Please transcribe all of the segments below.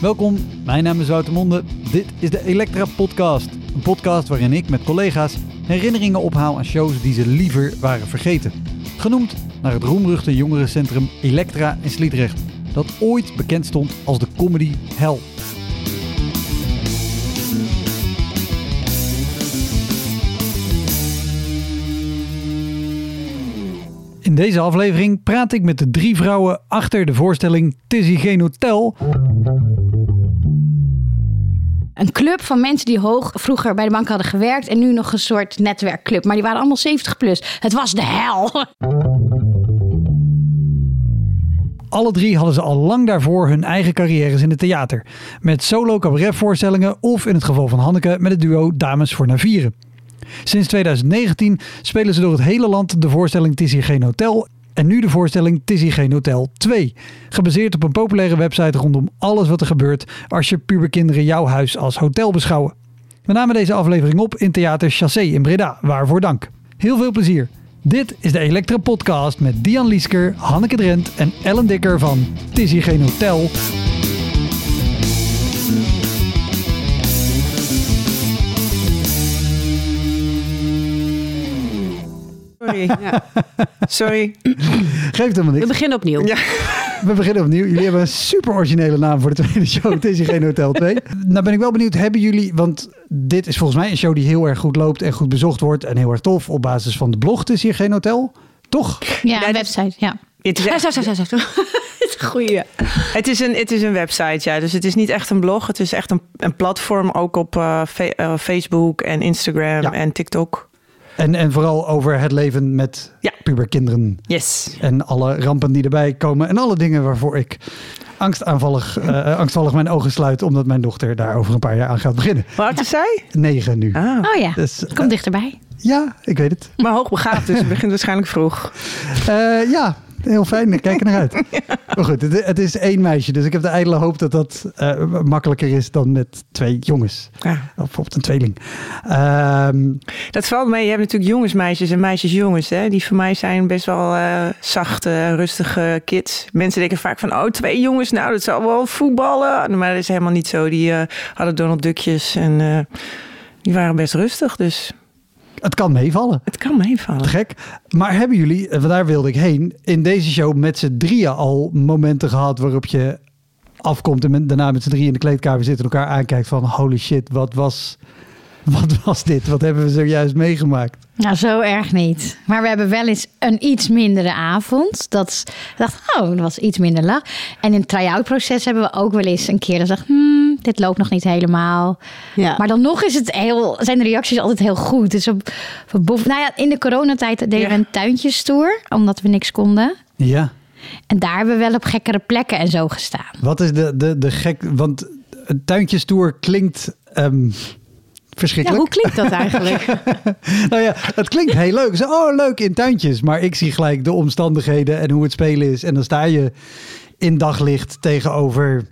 Welkom, mijn naam is Wouter Monde. Dit is de Elektra Podcast. Een podcast waarin ik met collega's herinneringen ophaal aan shows die ze liever waren vergeten. Genoemd naar het roemruchte jongerencentrum Elektra in Sliedrecht, dat ooit bekend stond als de comedy hell. In deze aflevering praat ik met de drie vrouwen achter de voorstelling Tizzy Geen Hotel een club van mensen die hoog vroeger bij de bank hadden gewerkt en nu nog een soort netwerkclub. Maar die waren allemaal 70 plus. Het was de hel. Alle drie hadden ze al lang daarvoor hun eigen carrières in het theater. Met solo cabaretvoorstellingen of in het geval van Hanneke met het duo Dames voor Navieren. Sinds 2019 spelen ze door het hele land de voorstelling Het is hier geen hotel en nu de voorstelling Tizzy Geen Hotel 2. Gebaseerd op een populaire website rondom alles wat er gebeurt als je puberkinderen jouw huis als hotel beschouwen. We namen deze aflevering op in Theater Chassé in Breda. Waarvoor dank. Heel veel plezier. Dit is de Elektra Podcast met Dian Liesker, Hanneke Drent en Ellen Dikker van Tizzy Geen Hotel Sorry. Ja. Sorry. Geeft helemaal niks. We beginnen opnieuw. Ja. We beginnen opnieuw. Jullie hebben een super originele naam voor de tweede show. Het is hier geen Hotel 2. Nou ben ik wel benieuwd, hebben jullie... Want dit is volgens mij een show die heel erg goed loopt en goed bezocht wordt. En heel erg tof op basis van de blog. Het is hier geen hotel. Toch? Ja, een website. Ja. Het is echt... zo, zo, zo, zo. Goeie. Het is, een, het is een website, ja. Dus het is niet echt een blog. Het is echt een, een platform ook op uh, Facebook en Instagram en TikTok. En, en vooral over het leven met ja. puberkinderen. Yes. En alle rampen die erbij komen. En alle dingen waarvoor ik angstaanvallig, uh, angstvallig mijn ogen sluit. Omdat mijn dochter daar over een paar jaar aan gaat beginnen. Hoe oud is zij? Negen nu. Ah. Oh ja, dus, komt uh, dichterbij. Ja, ik weet het. Maar hoogbegaafd, dus het begint waarschijnlijk vroeg. Uh, ja, Heel fijn, kijk er naar uit. Maar goed, het, het, is één meisje. Dus ik heb de ijdele hoop dat dat uh, makkelijker is dan met twee jongens. Ja. Of bijvoorbeeld een tweeling. Um, dat valt mee. Je hebt natuurlijk jongensmeisjes en meisjesjongens. Hè? Die voor mij zijn best wel uh, zachte, rustige kids. Mensen denken vaak van, oh, twee jongens, nou, dat zal wel voetballen. Maar dat is helemaal niet zo. Die uh, hadden Donald Duckjes en die waren best rustig. Dus het kan meevallen. Het kan meevallen. gek. Maar hebben jullie, eh, daar wilde ik heen, in deze show met z'n drieën al momenten gehad waarop je afkomt en daarna met z'n drieën in de kleedkamer zit en elkaar aankijkt van holy shit, wat was, wat was dit? Wat hebben we zojuist meegemaakt? Nou, zo erg niet. Maar we hebben wel eens een iets mindere avond. Dat dacht, oh, dat was iets minder lach. En in het try-out proces hebben we ook wel eens een keer gezegd, hmm, dit loopt nog niet helemaal. Ja. Maar dan nog is het heel, zijn de reacties altijd heel goed. Dus op, op nou ja, in de coronatijd deden we een tuintjestoer, omdat we niks konden. Ja. En daar hebben we wel op gekkere plekken en zo gestaan. Wat is de, de, de gek, want een tuintjestoer klinkt... Um verschrikkelijk. Ja, hoe klinkt dat eigenlijk? nou ja, het klinkt heel leuk. Zo, oh, leuk in tuintjes. Maar ik zie gelijk de omstandigheden en hoe het spelen is. En dan sta je in daglicht tegenover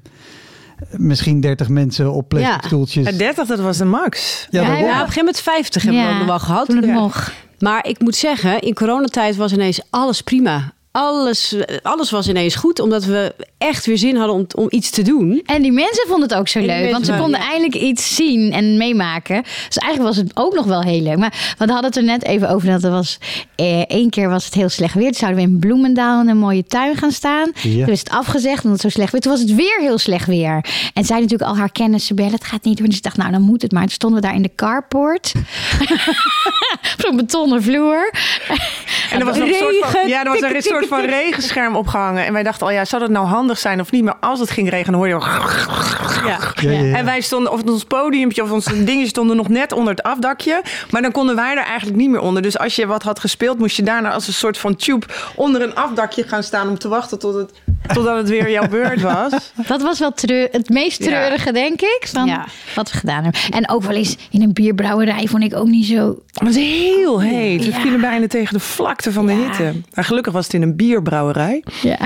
misschien 30 mensen op plastic stoeltjes. Ja, 30, dat was de max. Ja, ja, ja, op een gegeven moment 50 hebben we wel gehad. Toen het nog. Maar ik moet zeggen, in coronatijd was ineens alles prima alles, alles was ineens goed, omdat we echt weer zin hadden om, om iets te doen. En die mensen vonden het ook zo leuk, want ze konden eindelijk iets zien en meemaken. Dus eigenlijk was het ook nog wel heel leuk. Maar we hadden het er net even over dat er was... Eh, één keer was het heel slecht weer. Toen zouden we in Bloemendaal in een mooie tuin gaan staan. Ja. Toen is het afgezegd omdat het zo slecht weer. Toen was het weer heel slecht weer. En zij natuurlijk al haar kennissen bellen, het gaat niet doen. Dus ik dacht, nou dan moet het maar. Toen stonden we daar in de carport. Op zo'n betonnen vloer. En er was nog een soort van, ja, er was een soort van regenscherm opgehangen. En wij dachten al, ja, zou dat nou handig zijn of niet? Maar als het ging regenen, hoor je... Ja. Ja, ja, En wij stonden, of ons podiumpje of onze dingen stonden nog net onder het afdakje. Maar dan konden wij er eigenlijk niet meer onder. Dus als je wat had gespeeld, moest je daarna als een soort van tube onder een afdakje gaan staan om te wachten tot het Totdat het weer jouw beurt was. Dat was wel treur, het meest Ja. treurige, denk ik, van Ja. wat we gedaan hebben. En ook wel eens in een bierbrouwerij vond ik ook niet zo... Het is heel heet. We Ja. vielen bijna tegen de vlakte van de Ja. hitte. Maar gelukkig was het in een bierbrouwerij. Ja.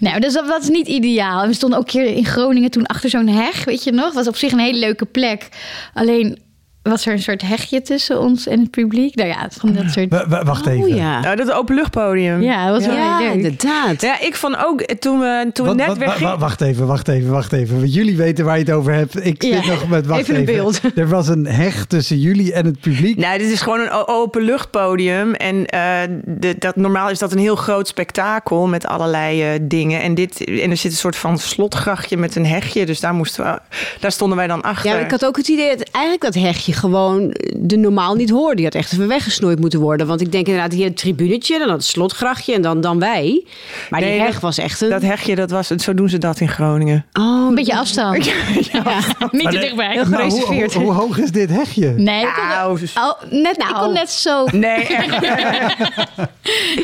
Nou, dus dat was niet ideaal. We stonden ook keer in Groningen toen achter zo'n heg, weet je nog? Was op zich een hele leuke plek. Alleen was er een soort hegje tussen ons en het publiek. Nou ja, van dat soort... W- wacht even. Oh ja. Nou, dat openluchtpodium. Ja, dat was wel Ja, leuk. inderdaad. Ja, ik vond ook, toen we, toen we net wat- weggingen... wacht even, wacht even, wacht even. Want jullie weten waar je het over hebt. Ik zit Ja. nog met wacht Even een beeld. Er was een heg tussen jullie en het publiek. Nou, dit is gewoon een openluchtpodium. En eh, de, dat, normaal is dat een heel groot spektakel met allerlei eh, dingen. En, dit, en er zit een soort van slotgrachtje met een hegje. Dus daar, moesten we, daar stonden wij dan achter. Ja, ik had ook het idee dat eigenlijk dat hegje gewoon de normaal niet hoorde. Die had echt even weggesnoeid moeten worden. Want ik denk inderdaad hier het tribunetje, dan het slotgrachtje en dan, dan wij. Maar Nee, die heg dat- was echt een... Dat hegje, dat was, zo doen ze dat in Groningen. oh, Een beetje afstand. Ja, niet te dichtbij. Heel hoe, gereserveerd. hoe, hoe hoog is dit hegje? Nee, ik kon, Nou, dus- al, net, ik Nou. kon net zo... Nee, echt.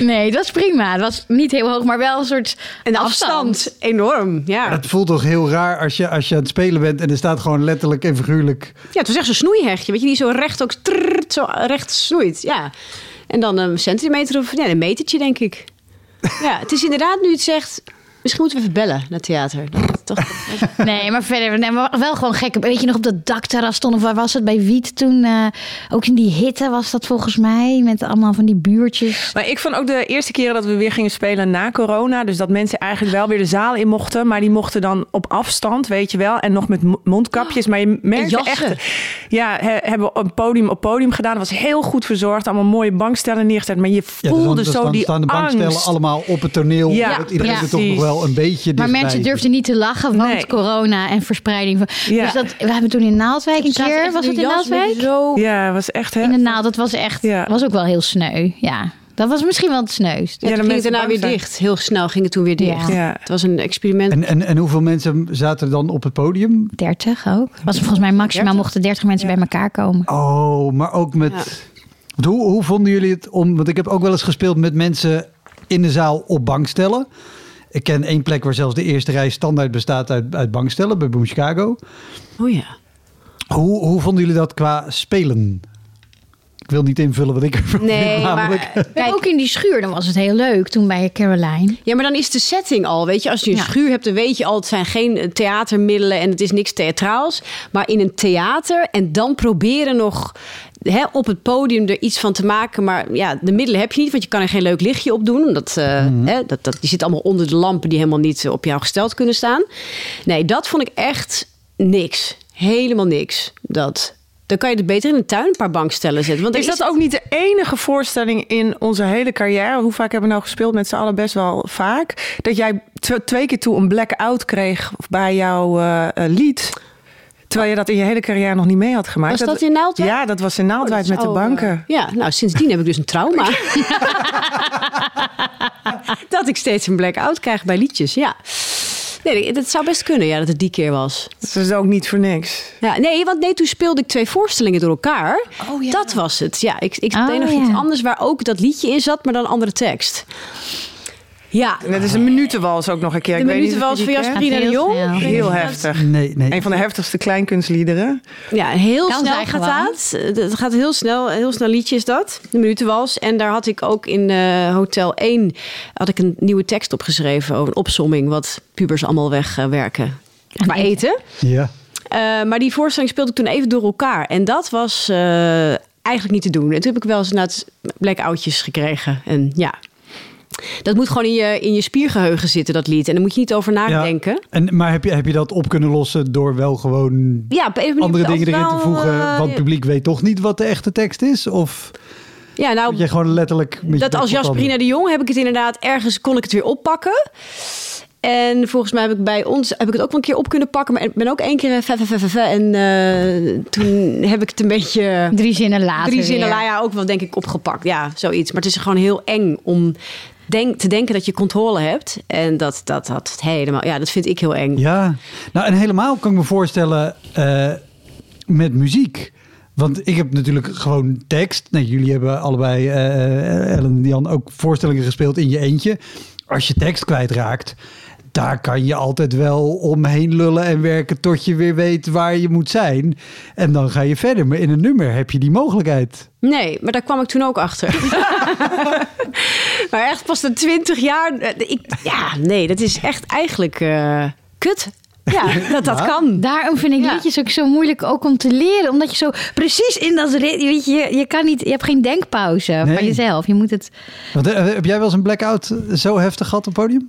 Nee, het was prima. Het was niet heel hoog, maar wel een soort Een afstand. Enorm, ja. Het voelt toch heel raar als je, als je aan het spelen bent en er staat gewoon letterlijk en figuurlijk. Ja, het was echt zo'n snoeihegje. Weet je, die zo recht ook trrrt, zo recht snoeit. Ja. En dan een centimeter of ja, een metertje, denk ik. Ja, het is inderdaad, nu het zegt... Misschien moeten we even bellen naar theater. Dat, toch, Nee, maar verder, nee, maar wel gewoon gek. Weet je nog op dat dakterras stonden, of waar was het bij Wiet toen? eh, ook in die hitte was dat volgens mij, met allemaal van die buurtjes. Maar ik vond ook de eerste keren dat we weer gingen spelen na corona. Dus dat mensen eigenlijk wel weer de zaal in mochten. Maar die mochten dan op afstand, weet je wel. En nog met mo- mondkapjes. Maar je merkte jassen. echt... Ja, he- hebben we een podium op podium gedaan. Dat was heel goed verzorgd. Allemaal mooie bankstellen neergezet. Maar je Ja, voelde dan, zo dan die staan de bankstellen angst. allemaal op het toneel. Ja, dat iedereen ja, er toch nog precies. wel een beetje Maar dichtbij mensen durfden niet te lachen, want Nee. corona en verspreiding. Van, Ja. Dus dat, we hebben toen in Naaldwijk een keer, was het in Naaldwijk? Zo... Ja, was echt... Hè? In de Naald, dat was echt, Ja. was ook wel heel sneu. Ja, dat was misschien wel het sneuist. Ja, de ging het daarna weer bang zijn. dicht. Heel snel ging het toen weer dicht. Ja. Ja. Het was een experiment. En, en, en hoeveel mensen zaten er dan op het podium? 30 ook. Was volgens mij maximaal 30? mochten 30 mensen bij elkaar komen. Oh, maar ook met... Hoe, hoe vonden jullie het om... Want ik heb ook wel eens gespeeld met mensen in de zaal op bankstellen. Ik ken één plek waar zelfs de eerste rij standaard bestaat uit, uit bankstellen, bij Boom Chicago. Oh ja. Hoe, hoe vonden jullie dat qua spelen? Ik wil niet invullen wat ik ervan Nee, namelijk. maar Kijk, ook in die schuur, dan was het heel leuk toen bij Caroline. Ja, maar dan is de setting al, weet je. Als je een Ja. schuur hebt, dan weet je al... het zijn geen eh, theatermiddelen en het is niks theatraals. Maar in een theater en dan proberen nog... Hè, op het podium er iets van te maken. Maar ja, de middelen heb je niet, want je kan er geen leuk lichtje op doen. Dat, eh, hè, dat, dat, die zit allemaal onder de lampen die helemaal niet op jou gesteld kunnen staan. Nee, dat vond ik echt niks. Helemaal niks. Dat, dan kan je het beter in een tuin een paar bankstellen zetten. Want Is dat ook niet de enige voorstelling in onze hele carrière? Hoe vaak hebben we nou gespeeld met z'n allen best wel vaak? Dat jij tw- twee keer toe een blackout kreeg bij jouw eh, eh, lied. Terwijl je dat in je hele carrière nog niet mee had gemaakt. Was dat in Naaldwijk? Ja, dat was in Naaldwijk Oh, met de al, banken. eh, ja, nou sindsdien heb ik dus een trauma. dat ik steeds een blackout krijg bij liedjes, ja. Nee, dat zou best kunnen, ja, dat het die keer was. Dat is ook niet voor niks. Ja, nee, want nee, toen speelde ik twee voorstellingen door elkaar. Oh, ja. Dat was het. Ja, ik, ik Oh, deed nog ja. iets anders waar ook dat liedje in zat, maar dan een andere tekst. Ja, En het is een minutenwals ook nog een keer. de Ik weet niet minuten of was je voor die Jasperina de Heel Jong. Heel heftig. Nee, nee. Een van de heftigste kleinkunstliederen. Ja, heel Kan snel gaat dat. Het gaat heel snel, heel snel liedje is dat. De minutenwals. En daar had ik ook in eh, Hotel 1 had ik een nieuwe tekst opgeschreven over een opsomming wat pubers allemaal wegwerken. Qua eten. eten. Ja. Eh, maar die voorstelling speelde ik toen even door elkaar. En dat was eh, eigenlijk niet te doen. En toen heb ik wel eens inderdaad blackoutjes gekregen. En ja, dat moet gewoon in je, in je spiergeheugen zitten, dat lied. En daar moet je niet over nadenken. En, maar heb je, heb je dat op kunnen lossen door wel gewoon Ja, andere dingen erin te voegen? eh, want het publiek weet toch niet wat de echte tekst is? Of ja, nou, je gewoon letterlijk... met Dat als? Jasperina de Jong heb ik het inderdaad ergens kon ik het weer oppakken. En volgens mij heb ik bij ons heb ik het ook wel een keer op kunnen pakken, maar ik ben ook één keer eh, fe- fe- fe- fe- fe- en eh, toen heb ik het een beetje Drie zinnen later drie zinnen weer. la ja ook wel denk ik opgepakt. Ja, zoiets. Maar het is gewoon heel eng om denk, te denken dat je controle hebt en dat dat dat helemaal ja, dat vind ik heel eng. Ja, nou en helemaal kan ik me voorstellen eh, met muziek. Want ik heb natuurlijk gewoon tekst. Nee, jullie hebben allebei, eh, Ellen en Jan, ook voorstellingen gespeeld in je eentje. Als je tekst kwijtraakt daar kan je altijd wel omheen lullen en werken tot je weer weet waar je moet zijn. En dan ga je verder. Maar in een nummer heb je die mogelijkheid. Nee, maar daar kwam ik toen ook achter. maar echt pas na twintig jaar. eh, Ik, ja, nee, dat is echt eigenlijk eh, kut. Ja, dat dat Ja. kan. Daarom vind ik Ja. liedjes ook zo moeilijk ook om te leren. Omdat je zo precies in dat rit... Weet je, je, je kan niet... Je hebt geen denkpauze Nee. van jezelf. Je moet het... Want, eh, heb jij wel eens een blackout zo heftig gehad op het podium?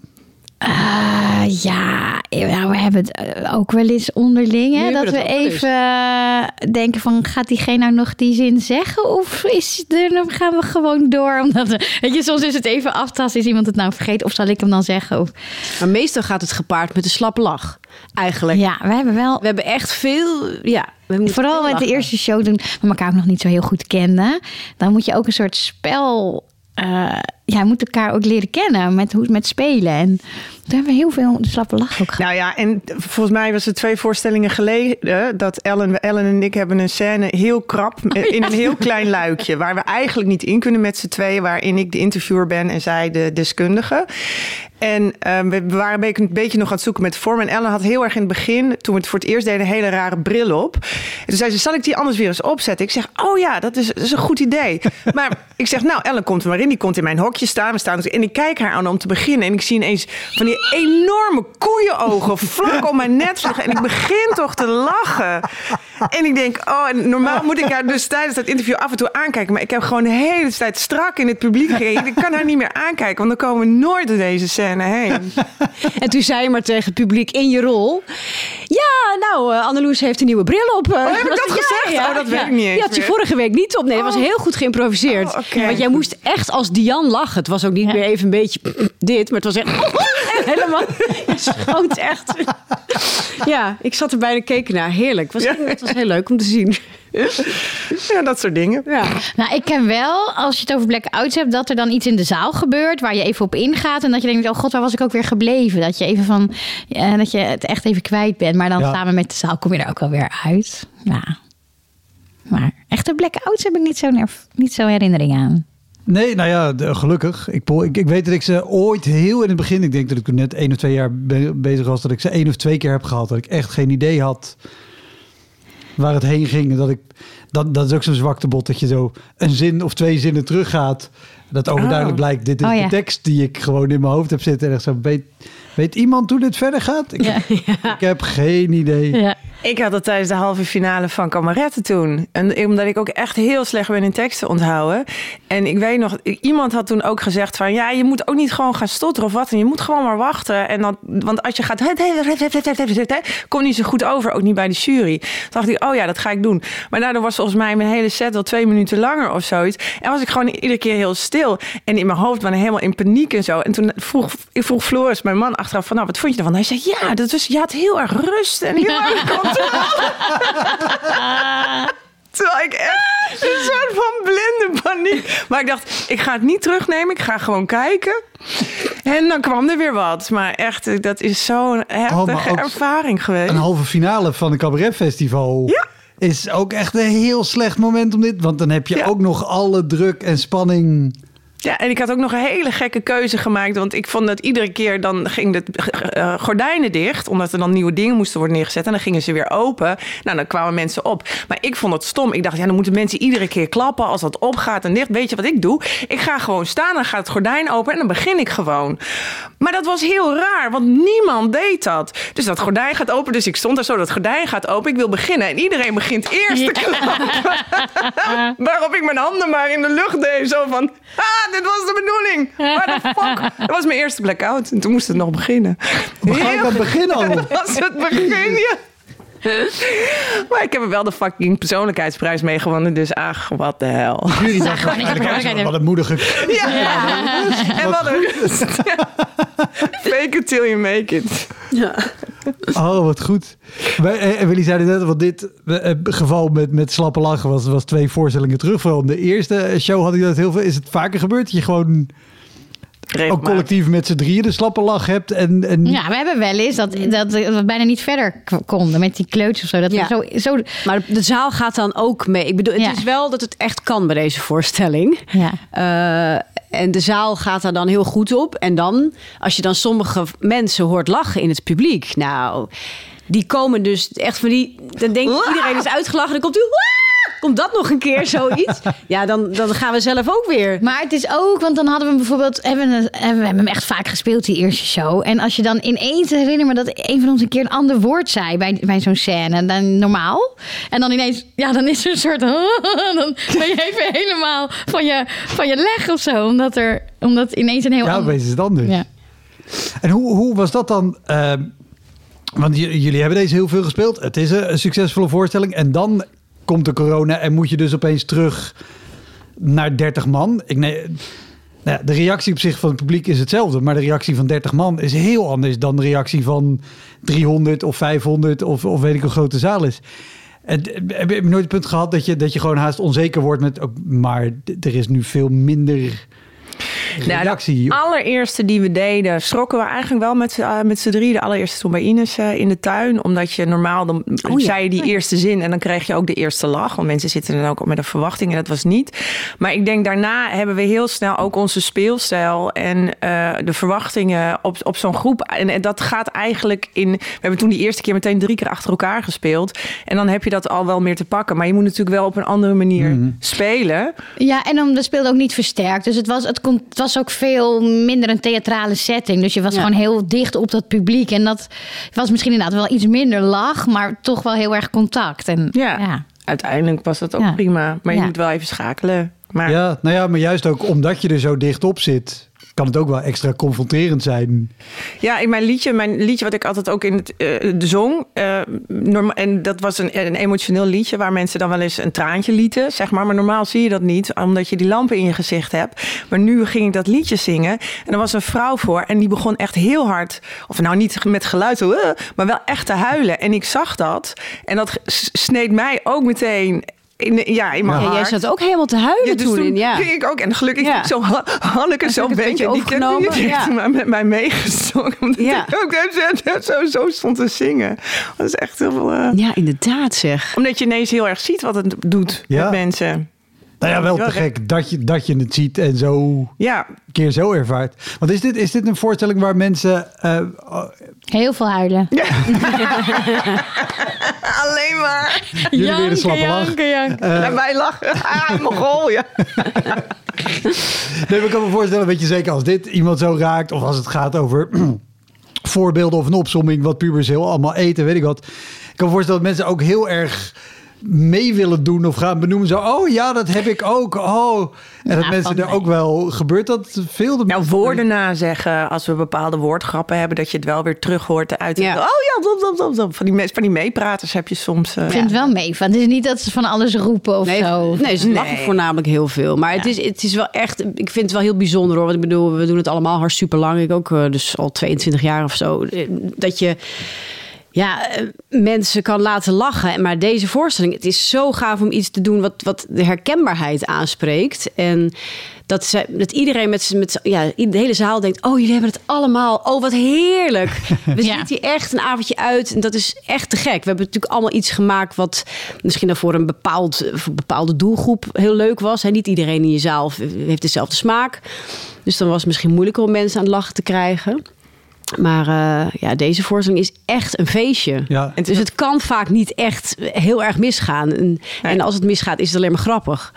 Ah, ja, nou, we hebben het eh, ook wel eens onderling. Hè, dat we even eh, denken van... Gaat diegene nou nog die zin zeggen? Of is er, dan gaan we gewoon door? Omdat, we- weet je, soms is het even aftasten. Is iemand het nou vergeten? Of zal ik hem dan zeggen? Of, Maar meestal gaat het gepaard met een slappe lach. Eigenlijk. ja, we hebben wel... We hebben echt veel. Ja, we moeten Vooral met de eerste show toen we elkaar ook nog niet zo heel goed kenden. Dan moet je ook een soort spel... eh, ja, moet elkaar ook leren kennen met, hoe, met spelen. En toen hebben we heel veel slappe lach ook gehad. Nou ja, en volgens mij was het twee voorstellingen geleden dat Ellen, Ellen en ik hebben een scène heel krap in een heel klein luikje. Waar we eigenlijk niet in kunnen met z'n tweeën. Waarin ik de interviewer ben en zij de deskundige. En ehm, we waren een beetje, een beetje nog aan het zoeken met vorm. En Ellen had heel erg in het begin, toen we het voor het eerst deden, een hele rare bril op. En toen zei ze, zal ik die anders weer eens opzetten? Ik zeg, oh ja, dat is, dat is een goed idee. Maar ik zeg, nou, Ellen komt er maar in. Die komt in mijn hokje staan. We staan en ik kijk haar aan om te beginnen. En ik zie ineens van die enorme koeienogen vlak om mijn net vliegen. En ik begin toch te lachen. En ik denk, oh, en normaal moet ik haar dus tijdens dat interview af en toe aankijken. Maar ik heb gewoon de hele tijd strak in het publiek gereden. Ik kan haar niet meer aankijken, want dan komen we nooit door deze scène heen. En toen zei je maar tegen het publiek in je rol. Ja, nou, eh Anneloes heeft een nieuwe bril op. eh, heb ik dat gezegd? Oh, dat weet ik niet eens Die had je vorige week niet op. Nee, het was Oh. heel goed geïmproviseerd. Oh. Want jij moest echt als Diane lachen. Het was ook niet meer even een beetje dit, maar het was echt helemaal. Je schoot echt. Ja, ik zat er bijna keken naar. Heerlijk. Het was, Ja. het was heel leuk om te zien. Ja, dat soort dingen. Ja. Nou, ik ken wel, als je het over blackouts hebt, dat er dan iets in de zaal gebeurt waar je even op ingaat. En dat je denkt, oh god, waar was ik ook weer gebleven? Dat je even van, ja, dat je het echt even kwijt bent. Maar dan Ja. samen met de zaal kom je er ook wel weer uit. Ja. Maar echte blackouts heb ik niet zo, nerv- niet zo herinnering aan. Nee, nou ja, de- gelukkig. Ik, ik, ik weet dat ik ze ooit heel in het begin, ik denk dat ik net één of twee jaar be- bezig was, dat ik ze één of twee keer heb gehad. Dat ik echt geen idee had waar het heen ging. Dat, ik, dat, dat is ook zo'n zwaktebot, dat je zo een zin of twee zinnen teruggaat. Dat overduidelijk Oh. blijkt, dit is Oh, ja. de tekst die ik gewoon in mijn hoofd heb zitten. En echt zo, weet, weet iemand hoe dit verder gaat? Ik, ik heb geen idee. Ik had dat tijdens de halve finale van Kameretten toen. En omdat ik ook echt heel slecht ben in teksten onthouden. En ik weet nog, iemand had toen ook gezegd van... ja, je moet ook niet gewoon gaan stotteren of wat. En je moet gewoon maar wachten. En dan, want als je gaat... komt niet zo goed over, ook niet bij de jury. Toen dacht ik, oh ja, dat ga ik doen. Maar daardoor was volgens mij mijn hele set wel twee minuten langer of zoiets. En was ik gewoon iedere keer heel stil. En in mijn hoofd ben ik helemaal in paniek en zo. En toen vroeg, ik vroeg Floris, mijn man, achteraf van... nou, wat vond je ervan? Hij zei, ja, dat was, je had heel erg rust en heel erg. Terwijl ik echt een soort van blinde paniek. Maar ik dacht, ik ga het niet terugnemen. Ik ga gewoon kijken. En dan kwam er weer wat. Maar echt, dat is zo'n heftige maar ook ervaring geweest. Een halve finale van een cabaretfestival Ja. is ook echt een heel slecht moment om dit. Want dan heb je Ja. ook nog alle druk en spanning. Ja, en ik had ook nog een hele gekke keuze gemaakt. Want ik vond dat iedere keer dan ging de eh, gordijnen dicht. Omdat er dan nieuwe dingen moesten worden neergezet. En dan gingen ze weer open. Nou, dan kwamen mensen op. Maar ik vond het stom. Ik dacht, ja, dan moeten mensen iedere keer klappen als dat opgaat en dicht. Weet je wat ik doe? Ik ga gewoon staan, dan gaat het gordijn open en dan begin ik gewoon. Maar dat was heel raar, want niemand deed dat. Dus dat gordijn gaat open. Dus ik stond daar zo, dat gordijn gaat open. Ik wil beginnen. En iedereen begint eerst te klappen. Waarop ik mijn handen maar in de lucht deed. Zo van, ah, dit was de bedoeling. Waar de fuck? Dat was mijn eerste blackout. En toen moest het nog beginnen. We gaan aan het begin al. Dat was het begin, ja. Maar ik heb er wel de fucking persoonlijkheidsprijs mee gewonnen. Dus ach, wat de hel. Jullie dachten waarschijnlijk, hè, wat een moedige... Ja, en wat een rust. Fake it till you make it. Oh, wat goed. Wij, eh, en jullie zeiden net, want dit eh, geval met, met slappe lachen was, was twee voorstellingen terug. Vooral in de eerste show had ik dat heel veel. Is het vaker gebeurd dat je gewoon ook collectief met z'n drieën de slappe lach hebt? En, en Ja, we hebben wel eens dat, dat we bijna niet verder konden met die kleutjes of zo. Dat Ja. we zo, zo Maar de zaal gaat dan ook mee. Ik bedoel, het Ja. is wel dat het echt kan bij deze voorstelling. ja. Eh, en de zaal gaat daar dan heel goed op. En dan, als je dan sommige mensen hoort lachen in het publiek. Nou, die komen dus echt van die... Dan denkt iedereen is uitgelachen. Dan komt u... Komt dat nog een keer zoiets? Ja, dan, dan gaan we zelf ook weer. Maar het is ook, want dan hadden we bijvoorbeeld, hebben we, hebben we hebben hem echt vaak gespeeld, die eerste show. En als je dan ineens herinner me dat een van ons een keer een ander woord zei bij, bij zo'n scène, dan normaal. En dan ineens, ja, dan is er een soort, dan ben je even helemaal van je, van je leg of zo, omdat er, omdat ineens een heel Ja, ander- is het anders. Ja. En hoe, hoe was dat dan? Ehm, want jullie hebben deze heel veel gespeeld. Het is een, een succesvolle voorstelling. En dan komt de corona en moet je dus opeens terug naar 30 man. Ik, nee, nou de reactie op zich van het publiek is hetzelfde. Maar de reactie van 30 man is heel anders dan de reactie van 300 of 500 of, of weet ik hoe groot de zaal is. En, heb je nooit het punt gehad dat je, dat je gewoon haast onzeker wordt met... maar er is nu veel minder Nou, reactie. de allereerste die we deden, schrokken we eigenlijk wel met, eh, met z'n drie. De allereerste toen bij Ines eh, in de tuin. Omdat je normaal, dan Oh ja. zei je die eerste zin en dan kreeg je ook de eerste lach. Want mensen zitten dan ook met een verwachting en dat was niet. Maar ik denk daarna hebben we heel snel ook onze speelstijl en eh, de verwachtingen op, op zo'n groep. En, en dat gaat eigenlijk in... We hebben toen die eerste keer meteen drie keer achter elkaar gespeeld. En dan heb je dat al wel meer te pakken. Maar je moet natuurlijk wel op een andere manier spelen. Ja, en dan, we speelden ook niet versterkt. Dus het was, het, kon, het was ook veel minder een theatrale setting. Dus je was Ja. gewoon heel dicht op dat publiek. En dat was misschien inderdaad wel iets minder lach, maar toch wel heel erg contact. En, Ja. ja. Uiteindelijk was dat ook Ja. prima. Maar je Ja. moet wel even schakelen. Maar Ja, nou ja, maar juist ook omdat je er zo dicht op zit, kan het ook wel extra confronterend zijn. Ja, in mijn liedje, mijn liedje wat ik altijd ook in het, de zong. eh, en dat was een, een emotioneel liedje waar mensen dan wel eens een traantje lieten, zeg maar. Maar normaal zie je dat niet, omdat je die lampen in je gezicht hebt. Maar nu ging ik dat liedje zingen en er was een vrouw voor en die begon echt heel hard, of nou niet met geluid, eh, maar wel echt te huilen. En ik zag dat en dat sneed mij ook meteen. In, ja, in mijn Ja, jij zat ook helemaal te huilen Ja, dus toen, toen in. Ja. ging ik ook. En gelukkig Ja. zo Ha- Hanneke zo'n een beetje. beetje Die heeft ja. met mij meegezongen. Omdat Ja. ik ook zo, zo, zo stond te zingen. Dat is echt heel veel... eh, ja, inderdaad zeg. Omdat je ineens heel erg ziet wat het doet Ja. met mensen. Nou ja, wel te gek dat je, dat je het ziet en zo een Ja, keer zo ervaart. Want is dit, is dit een voorstelling waar mensen... eh, Heel veel huilen. alleen maar jullie weer de slappe lach? naar mij lachen. Ah, Mogol, ja. Nee, maar ik kan me voorstellen, weet je zeker als dit iemand zo raakt... of als het gaat over voorbeelden of een opsomming... wat pubers heel allemaal eten, weet ik wat. Ik kan me voorstellen dat mensen ook heel erg mee willen doen of gaan benoemen. Zo, oh ja, dat heb ik ook. Oh. En dat Ja, mensen er ook wel... Gebeurt dat veel? Nou, woorden nazeggen als we bepaalde woordgrappen hebben... dat je het wel weer terug hoort uit. Ja. Oh ja, blop, blop, blop, blop. Van, die, van die meepraters heb je soms... eh, Ik vind het wel mee. van. Het is niet dat ze van alles roepen of Nee, zo. nee, ze lachen Nee. voornamelijk heel veel. Maar het, is, het is wel echt, ik vind het wel heel bijzonder hoor. Want ik bedoel, we doen het allemaal hartstikke lang. Ik ook, eh, dus al 22 jaar of zo. Eh, Dat je ja, eh, mensen kan laten lachen. Maar deze voorstelling, het is zo gaaf om iets te doen wat, wat de herkenbaarheid aanspreekt. En dat, ze, dat iedereen met, met ja, de hele zaal denkt: Oh, jullie hebben het allemaal. Oh, wat heerlijk. We Ja. zitten hier echt een avondje uit. En dat is echt te gek. We hebben natuurlijk allemaal iets gemaakt wat misschien dan voor een bepaald, voor een bepaalde doelgroep heel leuk was. Hè. Niet iedereen in je zaal heeft dezelfde smaak. Dus dan was het misschien moeilijker om mensen aan het lachen te krijgen. Maar eh, ja, deze voorstelling is echt een feestje. Ja. En Dus het kan vaak niet echt heel erg misgaan. En, en als het misgaat, is het alleen maar grappig.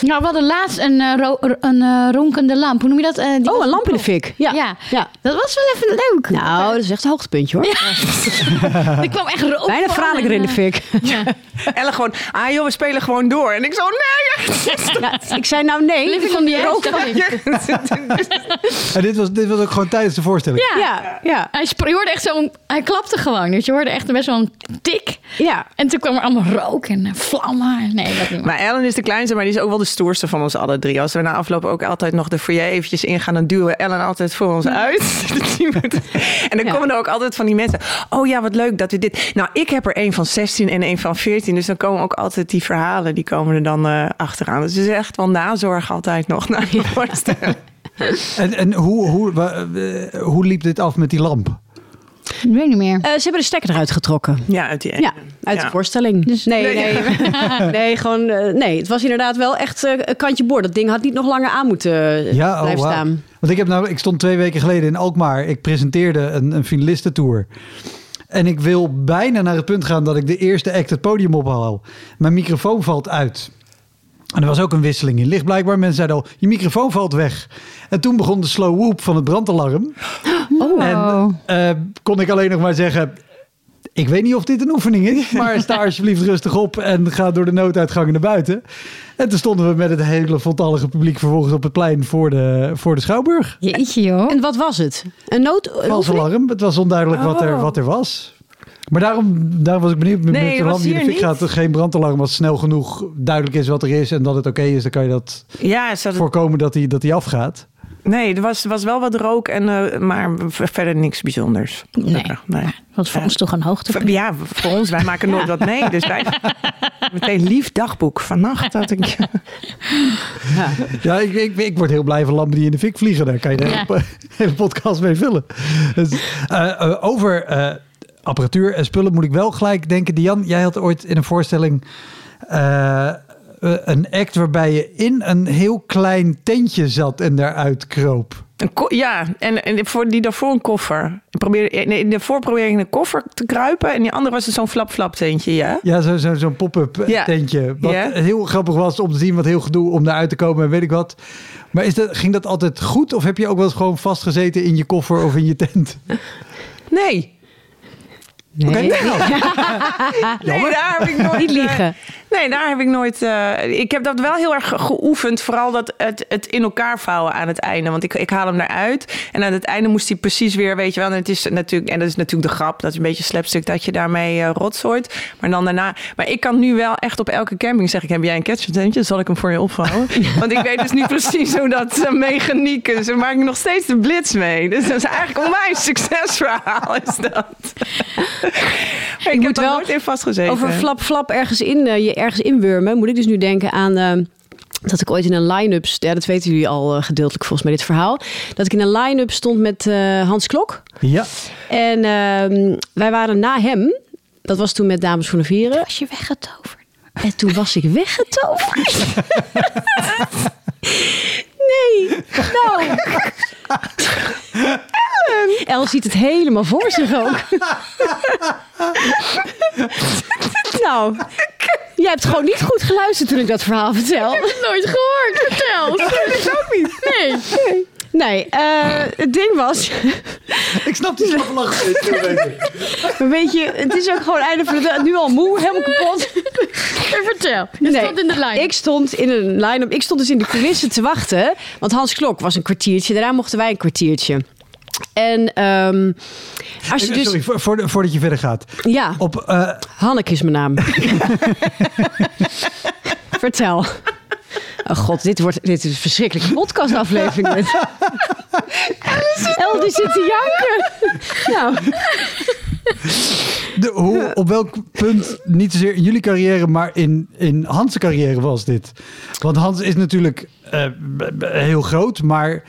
Nou, we hadden laatst een, eh, ro- een eh, ronkende lamp. Hoe noem je dat? Eh, die Oh, een lamp in de fik. Ja. Ja. ja. Dat was wel even leuk. Nou, dat is echt een hoogtepuntje hoor. ik kwam echt rook Bijna van Franeker en, in de fik. Ellen gewoon, ah joh, we spelen gewoon door. En ik zo, nee. Ja, ik zei nou nee. Living the edge, dacht ik. En dit was, dit was ook gewoon tijdens de voorstelling. Ja. Ja, ja, Hij, je hoorde echt zo'n... Hij klapte gewoon. Dus je hoorde echt best wel een tik. ja. En toen kwam er allemaal rook en eh, vlammen. Nee, dat niet. Maar Ellen is de kleinste, maar die is ook wel de stoerste van ons alle drie. Als we na afloop ook altijd nog de foyer eventjes ingaan, dan duwen we Ellen altijd voor ons uit. en dan Ja. komen er ook altijd van die mensen. Oh ja, wat leuk dat we dit. Nou, ik heb er een van 16 en een van 14. Dus dan komen ook altijd die verhalen, die komen er dan eh, achteraan. Dus het is echt wel nazorg altijd nog naar je voorstellen. En, en hoe, hoe, eh, hoe liep dit af met die lamp? Ik weet niet meer. Eh, ze hebben de stekker eruit getrokken. Ja, uit die ene. Ja, uit Ja. de voorstelling. Dus- nee, nee, nee, gewoon, eh, nee, het was inderdaad wel echt een kantje boord. Dat ding had niet nog langer aan moeten Ja, oh, blijven staan. Want ik, heb nou, ik stond twee weken geleden in Alkmaar. Ik presenteerde een, een finalistentour. En ik wil bijna naar het punt gaan dat ik de eerste act het podium ophaal. Mijn microfoon valt uit. En er was ook een wisseling in licht blijkbaar. Mensen zeiden al, je microfoon valt weg. En toen begon de slow whoop van het brandalarm. Oh. En eh, kon ik alleen nog maar zeggen... Ik weet niet of dit een oefening is, maar sta alsjeblieft rustig op en ga door de nooduitgangen naar buiten. En toen stonden we met het hele voltallige publiek vervolgens op het plein voor de, voor de Schouwburg. Jeetje joh. En wat was het? Een nood... een Vals oefening? alarm. Het was onduidelijk wat, er, Oh. wat er was. Maar daarom, daarom was ik benieuwd. Met Nee, met dat de lamp die in de fik gaat, geen brandalarm. Als snel genoeg duidelijk is wat er is en dat het oké is, dan kan je dat Ja, voorkomen dat die, dat die afgaat. nee, er was, was wel wat rook, en, eh, maar verder niks bijzonders. Nee. nee. Wat voor ons toch een hoogtepunt. Ja, voor ons, wij maken nooit wat mee. Dus wij meteen lief dagboek. Vannacht had ik... Ja, ik, ik, ik word heel blij van lampen die in de fik vliegen. Daar kan je de hele, po- hele podcast mee vullen. Dus, eh, eh, over eh, apparatuur en spullen moet ik wel gelijk denken. Dian, jij had ooit in een voorstelling eh, eh, een act waarbij je in een heel klein tentje zat en daaruit kroop. Ja, en, en voor die daarvoor een koffer. Ik probeerde, nee, daarvoor probeerde ik een koffer te kruipen. En die andere was dus zo'n flap-flap tentje, ja. Ja, zo'n zo, zo'n pop-up eh, Ja. tentje. Wat Ja. heel grappig was om te zien, wat heel gedoe om eruit te komen en weet ik wat. Maar is dat, ging dat altijd goed? Of heb je ook wel eens gewoon vastgezeten in je koffer of in je tent? Nee. Oké, nou, Nee, daar heb ik nooit... Niet liegen. Nee, daar heb ik nooit... eh, ik heb dat wel heel erg ge- geoefend. Vooral dat het, het in elkaar vouwen aan het einde. Want ik, ik haal hem eruit. En aan het einde moest hij precies weer, weet je wel. En, het is natuurlijk, en dat is natuurlijk de grap. Dat is een beetje slapstick dat je daarmee eh rotzooit. Maar dan daarna... Maar ik kan nu wel echt op elke camping zeggen... Heb jij een ketchuptentje? Zal ik hem voor je opvouwen? Want ik weet dus niet precies hoe dat uh, mechaniek is. Daar maak ik nog steeds de blitz mee. Dus dat is eigenlijk onwijs succesverhaal is dat. Ik moet heb er wel nooit in vastgezeten. Over flap flap ergens in, eh, je ergens inwurmen, moet ik dus nu denken aan. eh, dat ik ooit in een line-up, ja, dat weten jullie al eh, gedeeltelijk volgens mij dit verhaal. Dat ik in een line-up stond met eh, Hans Klok. ja. En ehm, wij waren na hem, dat was toen met Dames voor de Vieren. Was je weggetoverd? En toen was ik weggetoverd. nee, nou. Ellen. El ziet het helemaal voor zich ook. nou, jij hebt gewoon niet goed geluisterd toen ik dat verhaal vertel. Nooit gehoord. Vertel. ik ook niet. Nee. Nee, eh, het ding was, Ik snap die slappe weet je, het is ook gewoon einde van de dag, nu al moe, helemaal kapot. vertel. Je Nee, stond in de lijn. Ik stond in een line-up. Ik stond dus in de coulissen te wachten. Want Hans Klok was een kwartiertje. Daarna mochten wij een kwartiertje. En ehm, als je dus... Sorry, voor, voor- voordat je verder gaat. Ja, Op, eh, Hanneke is mijn naam. Vertel. Oh god, dit, wordt, dit is een verschrikkelijke podcastaflevering. dit. El, die zit te janken. Nou, de, hoe, op welk punt, niet zozeer in jullie carrière, maar in, in Hans' carrière was dit? Want Hans is natuurlijk eh, heel groot, maar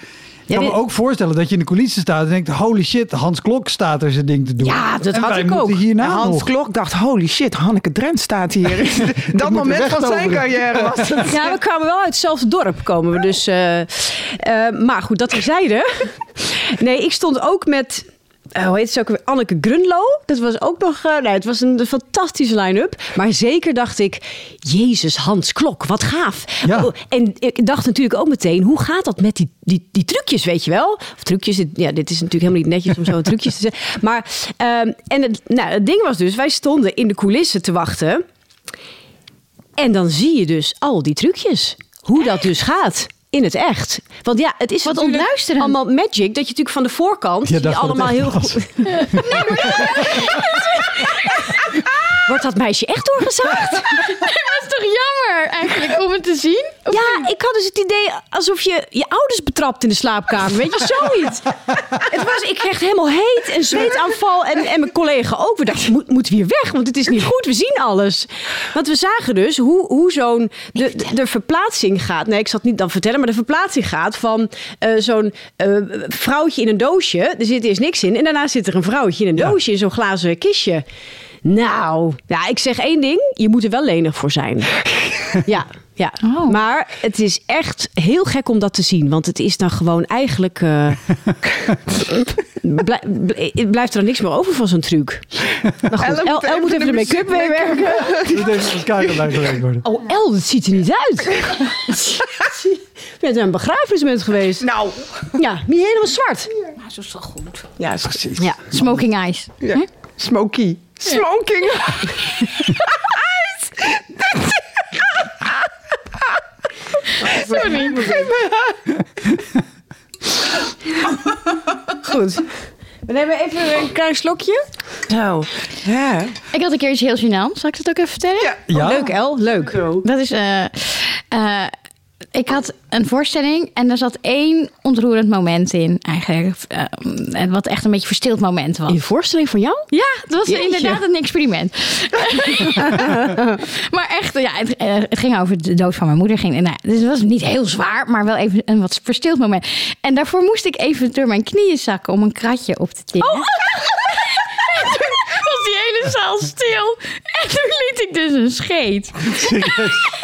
ik kan me ook voorstellen dat je in de coulissen staat en denkt, holy shit, Hans Klok staat er zijn ding te doen. Ja, dat En had wij ik ook. Hierna Hans nog. Klok dacht, holy shit, Hanneke Drent staat hier. dat moet moment van zijn carrière was het. ja, we kwamen wel uit hetzelfde dorp komen we dus. eh, eh, maar goed, dat terzijde. Nee, ik stond ook met... eh, hoe heet ze ook weer? Anneke Grunlo. Dat was ook nog... nee, het was een fantastische line-up. Maar zeker dacht ik... Jezus, Hans Klok, wat gaaf. Ja. Oh, en ik dacht natuurlijk ook meteen... Hoe gaat dat met die, die, die trucjes, weet je wel? Of trucjes, dit, ja, dit is natuurlijk helemaal niet netjes om zo trucjes te zeggen. Maar, ehm, en het, nou, het ding was dus... Wij stonden in de coulissen te wachten... En dan zie je dus al die trucjes. Hoe dat dus gaat. In het echt. Want ja, het is Wat natuurlijk ontluisterend. allemaal magic. Dat je natuurlijk van de voorkant... Je het allemaal heel was. goed... Wordt dat meisje echt doorgezaagd? toch jammer eigenlijk om het te zien? Of Ja, ik had dus het idee alsof je je ouders betrapt in de slaapkamer. Weet je, zoiets. het was, ik kreeg helemaal heet en zweetaanval. En, en mijn collega ook. We dachten, moet, moeten we hier weg? Want het is niet goed, we zien alles. Want we zagen dus hoe, hoe zo'n... De, de, de verplaatsing gaat. Nee, ik zal het niet dan vertellen. Maar de verplaatsing gaat van eh, zo'n eh, vrouwtje in een doosje. Er zit eerst niks in. En daarna zit er een vrouwtje in een Ja. doosje in zo'n glazen kistje. Nou, ja, ik zeg één ding. Je moet er wel lenig voor zijn. Ja, ja. Oh. Maar het is echt heel gek om dat te zien. Want het is dan gewoon eigenlijk... eh, blij- bl- blijft er dan niks meer over van zo'n truc. Maar goed, El, moet El moet even de make-up meewerken. Moet even worden. Oh, El, dat ziet er niet uit. Je bent een begrafenismoment geweest. Nou, Ja, niet helemaal zwart. Nou, zo is wel goed. ja, is precies. Ja. Smoking eyes. Ja. Smoky. Smoking. Sorry. Goed. We nemen even een klein slokje. Zo. Ja. Ik had een keer iets heel gênants. Zal ik dat ook even vertellen? Ja. Ja? Oh, leuk, El. Leuk. Dat is. eh, eh, ik had een voorstelling en er zat één ontroerend moment in, eigenlijk. eh, wat echt een beetje verstild moment was. Een voorstelling van jou? Ja, het was Jeetje. inderdaad een experiment. maar echt, ja, het, eh, het ging over de dood van mijn moeder. Ging, nou, dus het was niet heel zwaar, maar wel even een wat verstild moment. En daarvoor moest ik even door mijn knieën zakken om een kratje op te tillen. Oh. En toen was die hele zaal stil. En toen liet ik dus een scheet. Serieus?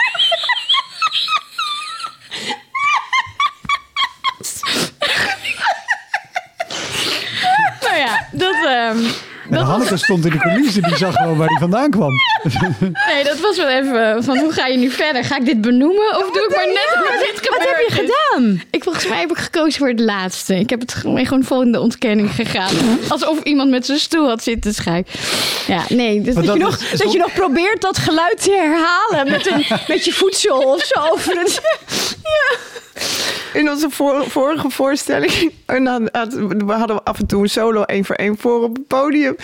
Nou ja, dat, ehm, En Hanneke stond in de coulissen, die zag gewoon waar hij vandaan kwam. nee, dat was wel even van hoe ga je nu verder? Ga ik dit benoemen of doe ik maar net alsof dit Wat heb je is? gedaan? Ik, volgens mij heb ik gekozen voor het laatste. Ik heb het gewoon, vol in de ontkenning gegaan. Alsof iemand met zijn stoel had zitten schrijven. Ja, nee. Dus Dat, je dat nog, is- dat je nog probeert dat geluid te herhalen met, een, met je voedsel of zo. Over het, In onze vor- vorige voorstelling en dan had, we hadden af en toe een solo één voor één voor op het podium.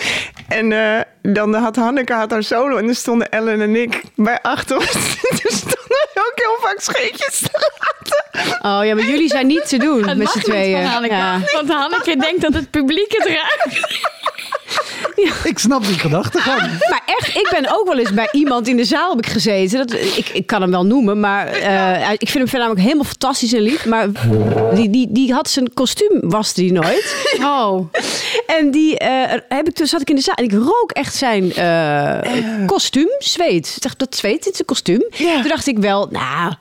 En eh, dan had Hanneke had haar solo en dan stonden Ellen en ik bij achter ons. Toen stonden we ook heel vaak scheetjes te laten. oh ja, maar jullie zijn niet te doen het met z'n niet tweeën. van Hanneke. Ja. Want Hanneke denkt dat het publiek het Ik snap die gedachtegang. Maar echt, ik ben ook wel eens bij iemand in de zaal heb ik gezeten. Dat, ik, ik kan hem wel noemen, maar eh, ik vind hem verder namelijk helemaal fantastisch en lief. Maar die, die, die had zijn kostuum, waste die nooit. Oh. En die eh, heb ik, toen zat ik in de zaal en ik rook echt zijn eh, kostuum, zweet. Ik dacht, dat zweet, dit is een kostuum. Ja. Toen dacht ik wel, nou...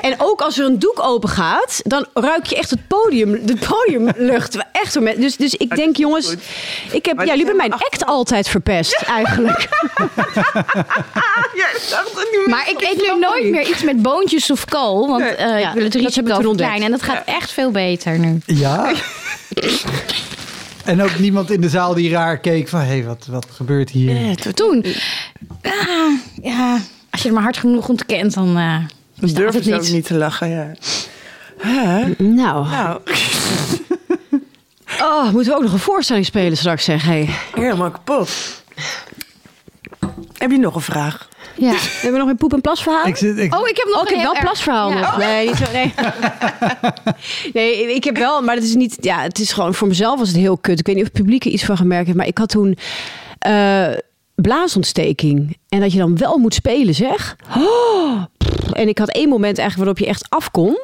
En ook als er een doek open gaat, dan ruik je echt het podium, de podiumlucht. Echt, zo met- dus, dus ik denk, jongens, ik heb, ja, jullie hebben mijn act altijd verpest, eigenlijk. Ja, ik dacht het niet meer. Maar ik eet nu nooit meer iets met boontjes of kool. Want Nee. eh, Ja, ik wil het risico verkleinen. En dat gaat echt veel beter nu. Ja. En ook niemand in de zaal die raar keek van... hé, hey, wat, wat gebeurt hier? Toen. Ah, ja, als je er maar hard genoeg ontkent, dan... eh Durven het ze ook niet. niet te lachen, ja. Hè? Nou, Nou, oh, moeten we ook nog een voorstelling spelen straks, zeg. Hey. helemaal kapot. Heb je nog een vraag? Ja. Hebben we nog een poep- en plasverhaal? Ik zit, ik, Oh, ik heb nog Oh, ik heb wel plasverhaal nog. Ja. Nee, niet zo, nee. nee, ik heb wel, maar het is niet. Ja, het is gewoon voor mezelf was het heel kut. Ik weet niet of het publiek er iets van gemerkt heeft, maar ik had toen eh, blaasontsteking en dat je dan wel moet spelen, zeg. Oh. En ik had één moment eigenlijk waarop je echt af kon.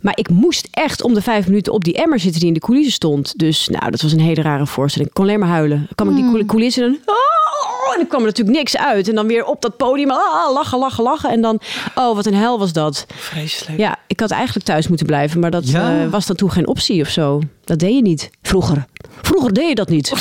Maar ik moest echt om de vijf minuten op die emmer zitten die in de coulissen stond. Dus nou, dat was een hele rare voorstelling. Ik kon alleen maar huilen. Dan kwam ik die coul- coulissen en. Oh, en dan kwam er natuurlijk niks uit. En dan weer op dat podium. Ah, lachen, lachen, lachen. En dan... Oh, wat een hel was dat. Vreselijk. Ja, ik had eigenlijk thuis moeten blijven. Maar dat Ja. eh, was dan toen geen optie of zo. Dat deed je niet. Vroeger. Vroeger deed je dat niet.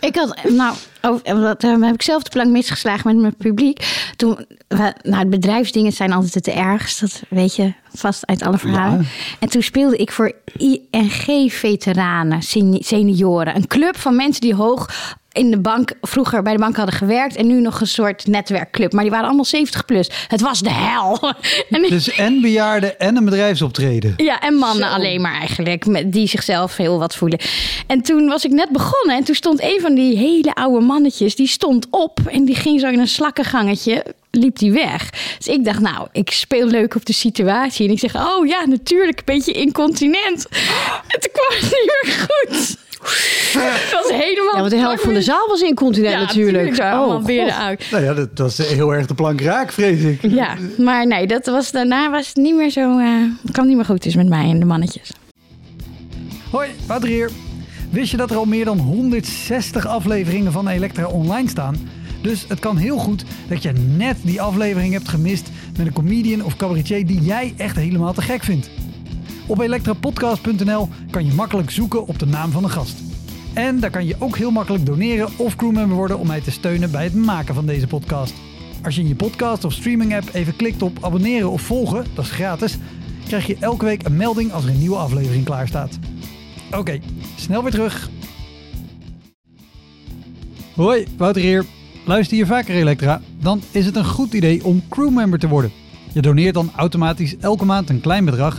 Ik had, nou, oh, dat eh, heb ik zelf de plank misgeslagen met mijn publiek. Toen, we- nou, bedrijfsdingen zijn altijd het ergst. Dat weet je vast uit alle verhalen. Ja. En toen speelde ik voor ING-veteranen, seni- senioren. Een club van mensen die hoog in de bank, vroeger bij de bank hadden gewerkt. En nu nog een soort netwerkclub. Maar die waren allemaal 70 plus. Het was de hel. En dus en bejaarden en een bedrijfsoptreden. ja, en mannen alleen maar eigenlijk, met, die zichzelf heel wat voelen. En toen was ik net begonnen en toen stond een van die hele oude mannetjes, die stond op en die ging zo in een slakkengangetje liep die weg. Dus ik dacht, nou, ik speel leuk op de situatie. En ik zeg, oh ja, natuurlijk, een beetje incontinent. En toen kwam het niet meer goed. Het was helemaal... Ja, want de helft van de zaal was incontinent Ja, natuurlijk. Allemaal Oh, beren God. uit. Nou ja, dat was heel erg de plank raak, vrees ik. Ja, maar nee, dat was, daarna was het niet meer zo... eh kwam niet meer goed dus met mij en de mannetjes. Hoi, Wouter hier. Wist je dat er al meer dan 160 afleveringen van Elektra online staan? Dus het kan heel goed dat je net die aflevering hebt gemist met een comedian of cabaretier die jij echt helemaal te gek vindt. Op elektrapodcast.nl kan je makkelijk zoeken op de naam van een gast. En daar kan je ook heel makkelijk doneren of crewmember worden om mij te steunen bij het maken van deze podcast. Als je in je podcast of streaming app even klikt op abonneren of volgen, dat is gratis, krijg je elke week een melding als er een nieuwe aflevering klaar staat. Oké, snel weer terug. Hoi, Wouter hier. Luister je vaker Elektra? Dan is het een goed idee om crewmember te worden. Je doneert dan automatisch elke maand een klein bedrag.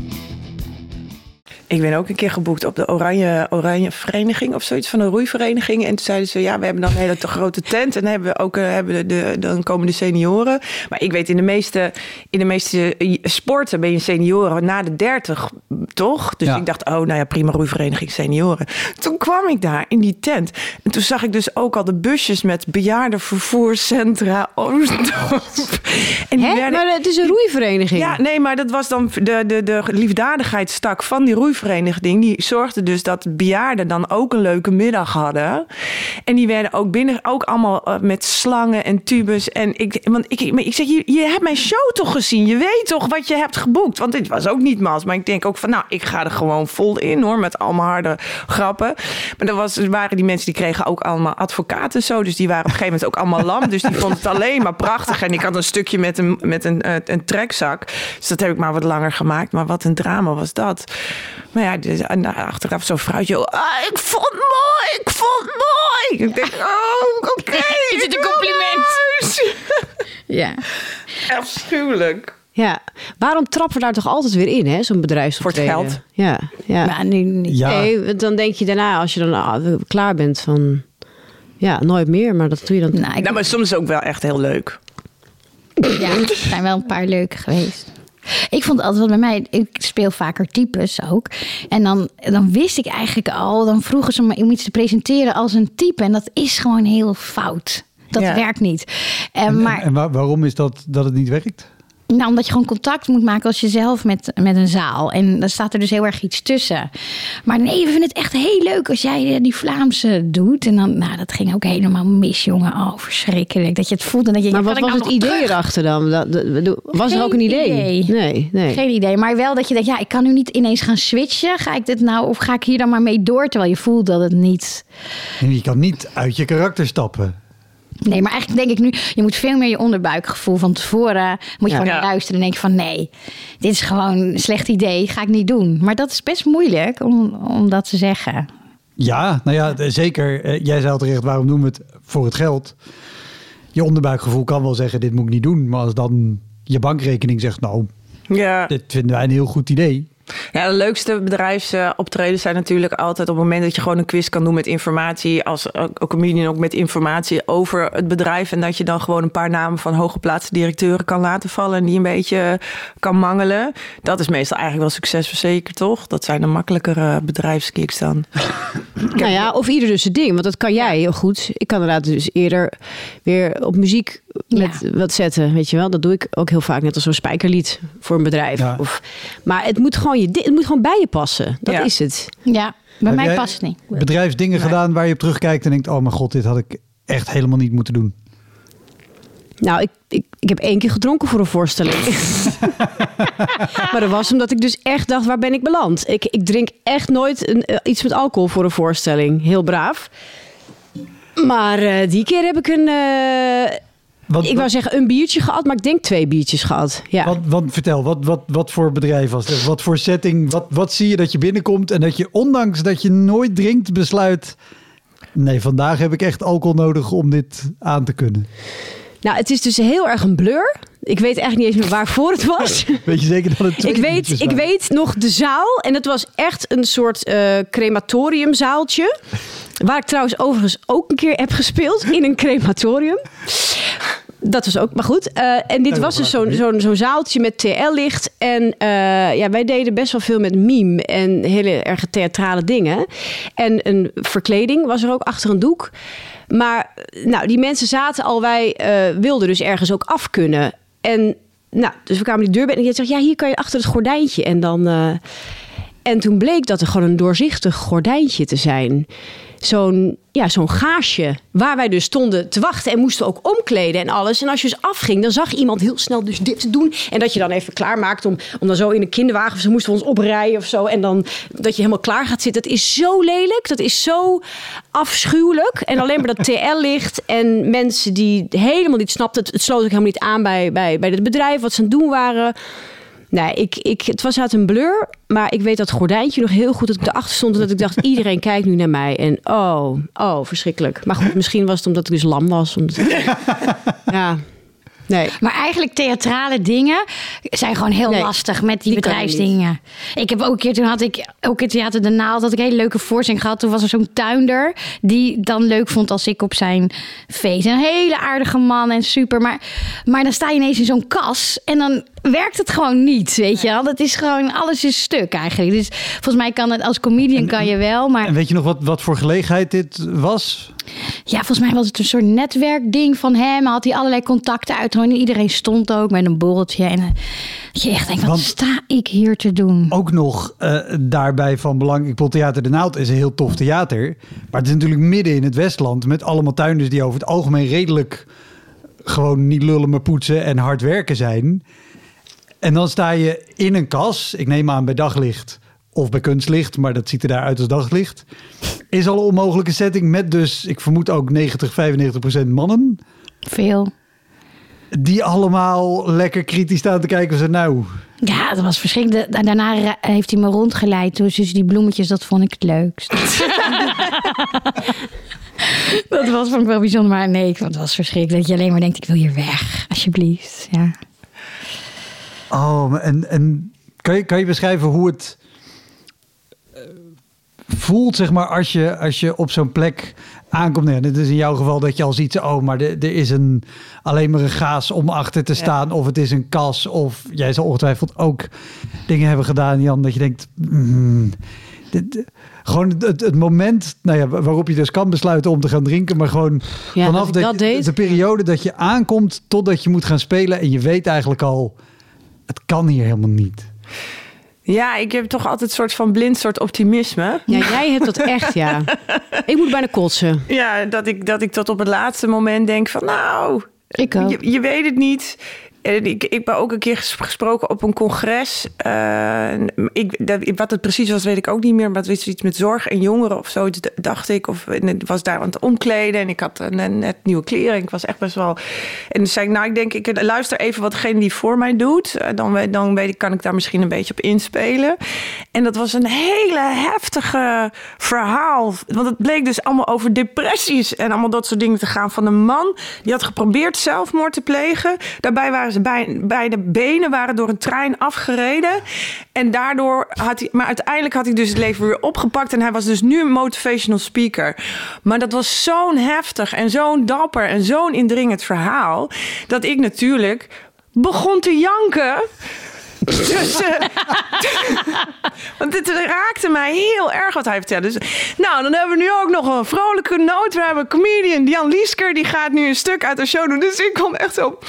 Ik ben ook een keer geboekt op de Oranje, Oranje Vereniging of zoiets van een roeivereniging. En toen zeiden ze, ja, we hebben dan een hele te grote tent. En dan hebben we ook eh, hebben de, de, dan komen de senioren. Maar ik weet, in de meeste, in de meeste sporten ben je senioren na de 30, toch? Dus Ja. ik dacht, oh, nou ja, prima roeivereniging senioren. Toen kwam ik daar in die tent. En toen zag ik dus ook al de busjes met bejaardenvervoerscentra Oostdorp. En die Hè? werden- Maar het is een roeivereniging. ja, nee, maar dat was dan de, de, de liefdadigheidstak van die roeivereniging. Die zorgde dus dat bejaarden dan ook een leuke middag hadden. En die werden ook binnen, ook allemaal eh, met slangen en tubes. En ik, want ik, ik zeg, je, je hebt mijn show toch gezien? Je weet toch wat je hebt geboekt? Want dit was ook niet mals. Maar ik denk ook van, nou, ik ga er gewoon vol in hoor. Met allemaal harde grappen. Maar er was, waren die mensen die kregen ook allemaal advocaten zo. Dus die waren op een gegeven moment ook allemaal lam. Dus die vonden het alleen maar prachtig. En ik had een stukje met een, met een, eh, een trekzak. Dus dat heb ik maar wat langer gemaakt. Maar wat een drama was dat. Maar ja, dus, en achteraf zo'n vrouwtje. Ah, ik vond het mooi, ik vond het mooi. Ik denk, oh, oké. Is het een compliment? Ja. Afschuwelijk. Ja. Waarom trappen we daar toch altijd weer in, hè? Zo'n bedrijfsoptreden. Voor het geld. Ja, ja. Maar nu niet. Ja. Nee, want dan denk je daarna, als je dan ah, klaar bent van... Ja, nooit meer, maar dat doe je dan... Nou, Nou, maar soms ook wel echt heel leuk. ja, er zijn wel een paar leuke geweest. Ik vond altijd wat bij mij, ik speel vaker types ook. En dan, dan wist ik eigenlijk al, dan vroegen ze me om iets te presenteren als een type. En dat is gewoon heel fout. Dat Ja. werkt niet. En, En, maar en waar- waarom is dat dat het niet werkt? Nou, omdat je gewoon contact moet maken als jezelf met, met een zaal. En dan staat er dus heel erg iets tussen. Maar nee, we vinden het echt heel leuk als jij eh, die Vlaamse doet. En dan, nou, dat ging ook helemaal mis, jongen. Oh, verschrikkelijk. Dat je het voelde. en Dat je, Maar wat was nou het idee terug? erachter dan? Dat, dat- bedoel, was er ook een idee? idee. Nee, nee. Geen idee. Maar wel dat je denkt, ja, ik kan nu niet ineens gaan switchen. Ga ik dit nou, of ga ik hier dan maar mee door? Terwijl je voelt dat het niet... Je kan niet uit je karakter stappen. Nee, maar eigenlijk denk ik nu, je moet veel meer je onderbuikgevoel van tevoren. Moet je Ja. gewoon naar luisteren en denk je van nee, dit is gewoon een slecht idee, ga ik niet doen. Maar dat is best moeilijk om, om dat te zeggen. Ja, nou ja, zeker. Eh, Jij zei al terecht, waarom we het voor het geld? Je onderbuikgevoel kan wel zeggen, dit moet ik niet doen. Maar als dan je bankrekening zegt, nou, Ja. dit vinden wij een heel goed idee. Ja, de leukste bedrijfsoptredens zijn natuurlijk altijd op het moment dat je gewoon een quiz kan doen met informatie. Als eh, een comedian ook met informatie over het bedrijf. En dat je dan gewoon een paar namen van hooggeplaatste directeuren kan laten vallen. En die een beetje kan mangelen. Dat is meestal eigenlijk wel succesverzekerd, toch? Dat zijn de makkelijkere bedrijfskicks dan. Nou ja, of ieder dus zijn ding. Want dat kan jij heel goed. Ik kan inderdaad dus eerder weer op muziek met wat zetten. Weet je wel, dat doe ik ook heel vaak. Net als zo'n spijkerlied voor een bedrijf. Ja. Of, maar het moet, gewoon je, het moet gewoon bij je passen. Dat Ja. is het. Ja, bij Heb mij past het niet. Bedrijfsdingen gedaan waar je op terugkijkt en denkt, oh mijn god, dit had ik echt helemaal niet moeten doen. Nou, ik, ik, ik heb één keer gedronken voor een voorstelling. maar dat was omdat ik dus echt dacht, waar ben ik beland? Ik, ik drink echt nooit een, eh, iets met alcohol voor een voorstelling. Heel braaf. Maar eh, die keer heb ik een... eh, Wat, ik wou zeggen een biertje gehad, maar ik denk twee biertjes gehad. Ja. wat, wat, vertel, wat, wat, wat voor bedrijf was het? Wat voor setting? Wat, wat zie je dat je binnenkomt en dat je, ondanks dat je nooit drinkt, besluit... Nee, vandaag heb ik echt alcohol nodig om dit aan te kunnen. Nou, het is dus heel erg een blur. Ik weet eigenlijk niet eens meer waarvoor het was. Weet je zeker dat het Ik weet, ik weet nog de zaal. En het was echt een soort eh, crematoriumzaaltje. Waar ik trouwens overigens ook een keer heb gespeeld. In een crematorium. Dat was ook, maar goed. Eh, en dit was dus zo'n zo'n zo'n zaaltje met TL-licht. En eh, ja, wij deden best wel veel met meme en hele erg theatrale dingen. En een verkleding was er ook achter een doek. Maar nou, die mensen zaten al, wij eh, wilden dus ergens ook af kunnen. En nou, dus we kwamen die deur binnen en je zegt, ja, hier kan je achter het gordijntje. En dan... en toen bleek dat er gewoon een doorzichtig gordijntje te zijn. Zo'n ja, zo'n gaasje. Waar wij dus stonden te wachten en moesten ook omkleden en alles. En als je dus afging, dan zag iemand heel snel dus dit te doen. En dat je dan even klaarmaakt om, om dan zo in een kinderwagen... of ze moesten we ons oprijden of zo. En dan dat je helemaal klaar gaat zitten. Dat is zo lelijk. Dat is zo afschuwelijk. En alleen maar dat TL-licht en mensen die helemaal niet snapten... Het, het sloot ook helemaal niet aan bij, bij, bij het bedrijf, wat ze aan het doen waren... Nee, ik, ik, het was uit een blur. Maar ik weet dat gordijntje nog heel goed dat ik erachter stond. En dat ik dacht, iedereen kijkt nu naar mij. En oh, oh, verschrikkelijk. Maar goed, misschien was het omdat ik dus lam was. Omdat ja, nee. Maar eigenlijk theatrale dingen zijn gewoon heel Nee, lastig met die, bedrijfsdingen. Ik heb ook een keer, toen had ik ook in Theater de Naald, had ik een hele leuke voorstelling gehad. Toen was er zo'n tuinder die dan leuk vond als ik op zijn feest. Een hele aardige man en super. Maar, maar dan sta je ineens in zo'n kas en dan werkt het gewoon niet, weet je wel. Dat is gewoon, alles is stuk eigenlijk. Dus volgens mij kan het, als comedian kan je wel, maar... En weet je nog wat, wat voor gelegenheid dit was? Ja, volgens mij was het een soort netwerkding van hem. Had hij allerlei contacten uitgenodigd. Iedereen stond ook met een borreltje. En eh, je echt denkt, wat Want- sta ik hier te doen? Ook nog eh, daarbij van belang. Ik bedoel, Theater de Naald is een heel tof theater. Maar het is natuurlijk midden in het Westland. Met allemaal tuinders die over het algemeen redelijk gewoon niet lullen maar poetsen en hard werken zijn. En dan sta je in een kas. Ik neem aan bij daglicht of bij kunstlicht. Maar dat ziet er daar uit als daglicht. Is al een onmogelijke setting met dus, ik vermoed ook 90, 95 procent mannen. Veel. Die allemaal lekker kritisch staan te kijken. Zo, nou, Ja, dat was verschrikkelijk. Da- Daarna heeft hij me rondgeleid. Dus die bloemetjes, dat vond ik het leukst. dat was vond ik wel bijzonder. Maar nee, ik vond het was verschrikkelijk. Dat je alleen maar denkt, ik wil hier weg. Alsjeblieft. Ja. Oh, en, en kan, je, kan je beschrijven hoe het eh, voelt, zeg maar, als je, als je op zo'n plek aankomt? Nee, dit is in jouw geval dat je al ziet, oh, maar er er is een, alleen maar een gaas om achter te staan. Of het is een kas. Of jij zal ongetwijfeld ook dingen hebben gedaan, Jan, dat je denkt... mm, dit, gewoon het, het moment nou ja, waarop je dus kan besluiten om te gaan drinken, maar gewoon Ja, vanaf deed. de periode dat je aankomt totdat je moet gaan spelen en je weet eigenlijk al, het kan hier helemaal niet. Ja, ik heb toch altijd een soort van blind soort optimisme. Ja, jij hebt dat echt, ja. Ik moet bijna kotsen. Ja, dat ik, dat ik tot op het laatste moment denk van nou, Ik ook. je, je weet het niet. En ik, ik ben ook een keer ges- gesproken op een congres. Eh, ik, wat het precies was, weet ik ook niet meer. Maar het was iets met zorg en jongeren of zo, dacht ik. Of was daar aan het omkleden en ik had een- net nieuwe kleren. Ik was echt best wel... En toen zei ik, nou, ik denk, ik luister even wat degene die voor mij doet. Eh, Dan, dan weet ik, kan ik daar misschien een beetje op inspelen. En dat was een hele heftige verhaal. Want het bleek dus allemaal over depressies en allemaal dat soort dingen te gaan. Van een man die had geprobeerd zelfmoord te plegen. Daarbij waren ze bij, beide benen waren door een trein afgereden. En daardoor had hij, maar uiteindelijk had hij dus het leven weer opgepakt. En hij was dus nu een motivational speaker. Maar dat was zo'n heftig en zo'n dapper en zo'n indringend verhaal. Dat ik natuurlijk begon te janken. Dus, eh, want dit raakte mij heel erg wat hij vertelde. Dus, nou, dan hebben we nu ook nog een vrolijke noot. We hebben comedian, Jan Liesker, die gaat nu een stuk uit de show doen. Dus ik kom echt zo...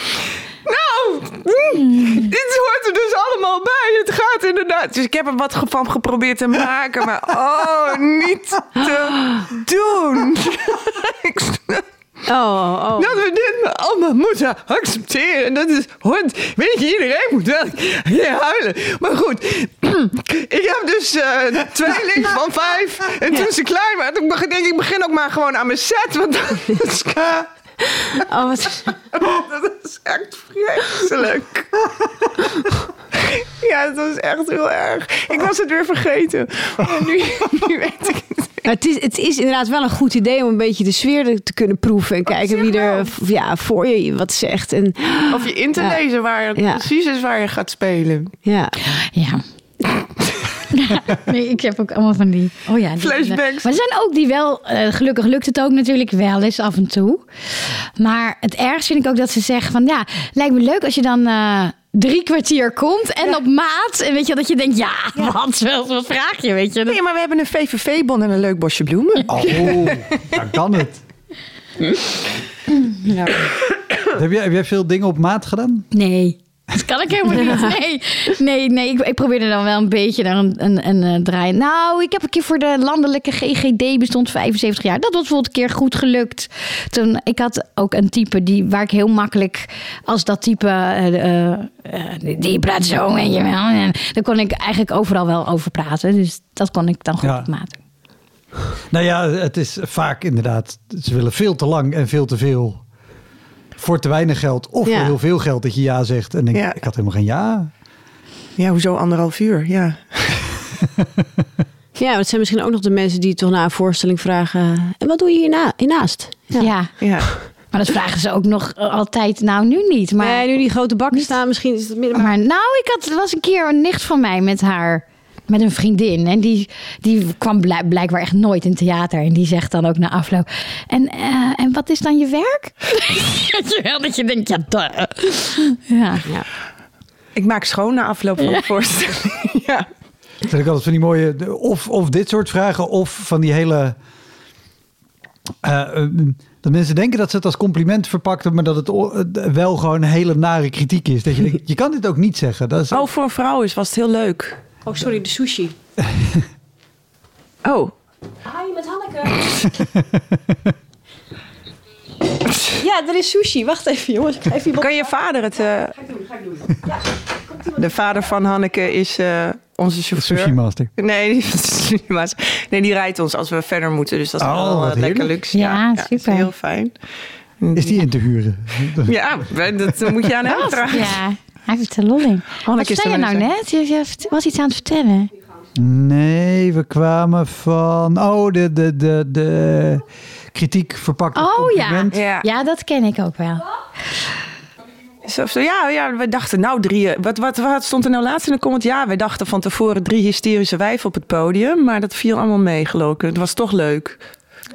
Nou, mm, dit hoort er dus allemaal bij. Het gaat inderdaad. Dus ik heb er wat van geprobeerd te maken. Maar oh, niet te doen. Oh, oh. dat we dit allemaal moeten accepteren. Dat is hoort. Weet je, iedereen moet wel hier huilen. Maar goed, ik heb dus eh tweeling van vijf. En toen ze klein waren, toen ik, ik begin ook maar gewoon aan mijn set. Want dat is, oh wat- dat is echt vreselijk. Ja, dat was echt heel erg. Ik was het weer vergeten. En nu, nu weet ik het. Maar het, is, het is inderdaad wel een goed idee om een beetje de sfeer te kunnen proeven. En kijken wie er ja, voor je wat zegt. En Of je in te Ja. lezen waar het Ja. precies is waar je gaat spelen. ja. Ja. nee, ik heb ook allemaal van die. Oh ja, die- Flashbacks. Maar er zijn ook die wel. eh, gelukkig lukt het ook natuurlijk wel eens af en toe. Maar het ergst vind ik ook dat ze zeggen van ja, lijkt me leuk als je dan. eh, Drie kwartier komt en op maat. En weet je dat je denkt, ja, wat, wat, wat vraag je, weet je? Dat- Nee, maar we hebben een VVV-bon en een leuk bosje bloemen. Oh, daar kan het. Heb, jij, heb jij veel dingen op maat gedaan? Nee. Dat kan ik helemaal niet. Nee, nee, nee ik, ik probeerde dan wel een beetje naar een, een, een eh, draai. Nou, ik heb een keer voor de landelijke GGD bestond 75 jaar. Dat was bijvoorbeeld een keer goed gelukt. Toen, ik had ook een type die, waar ik heel makkelijk als dat type... eh, eh, die, praat zo, weet je wel. En daar kon ik eigenlijk overal wel over praten. Dus dat kon ik dan goed Ja. maat. Nou ja, het is vaak inderdaad. Ze willen veel te lang en veel te veel. Voor te weinig geld. Of Ja. voor heel veel geld dat je ja zegt. En denk, Ja. ik had helemaal geen ja. Ja, hoezo anderhalf uur? Ja. ja, het zijn misschien ook nog de mensen die toch na een voorstelling vragen. En wat doe je hierna, hiernaast? Ja. ja. maar dat vragen ze ook nog altijd. Nou, nu niet. Maar nee, nu die grote bakken staan, misschien is het midden. Maar nou, ik had, er was een keer een nicht van mij met haar, met een vriendin. En die, die kwam blijk- blijkbaar echt nooit in theater. En die zegt dan ook na afloop. En, eh, en wat is dan je werk? Weet je wel, dat je denkt, ja, duh. Ja. Ik maak schoon na afloop van de voorstelling. ja. Dat vind ik altijd van die mooie. Of, of dit soort vragen. Of van die hele. eh, eh, dat mensen denken dat ze het als compliment verpakten. Maar dat het wel gewoon een hele nare kritiek is. Dat je denkt, je kan dit ook niet zeggen. Dat is, Oh, voor een vrouw is, was het heel leuk. Oh, sorry, de sushi. Oh, Hi, met Hanneke. ja, er is sushi. Wacht even, jongens. Ik ga even kan je vader het... eh, De vader van Hanneke is eh, onze de chauffeur. sushi master. Nee, die, nee, die rijdt ons als we verder moeten. Dus dat is Oh, wel wat eh, lekker heerlijk. luxe. Ja, is super. heel fijn. Is die in te huren? Ja, dat moet je aan hem vragen. ja, hij heeft de lolling. Wat Hanneke is zei je nou net? Je, je was iets aan het vertellen. Nee, we kwamen van. Oh, de, de, de, de kritiek verpakt als Oh ja. Ja. Ja, dat ken ik ook wel. Zo, zo, ja, ja, we dachten nou drie. Wat, wat, wat stond er nou laatst in de comment? Ja, we dachten van tevoren drie hysterische wijven op het podium. Maar dat viel allemaal mee, geloof ik. Het was toch leuk.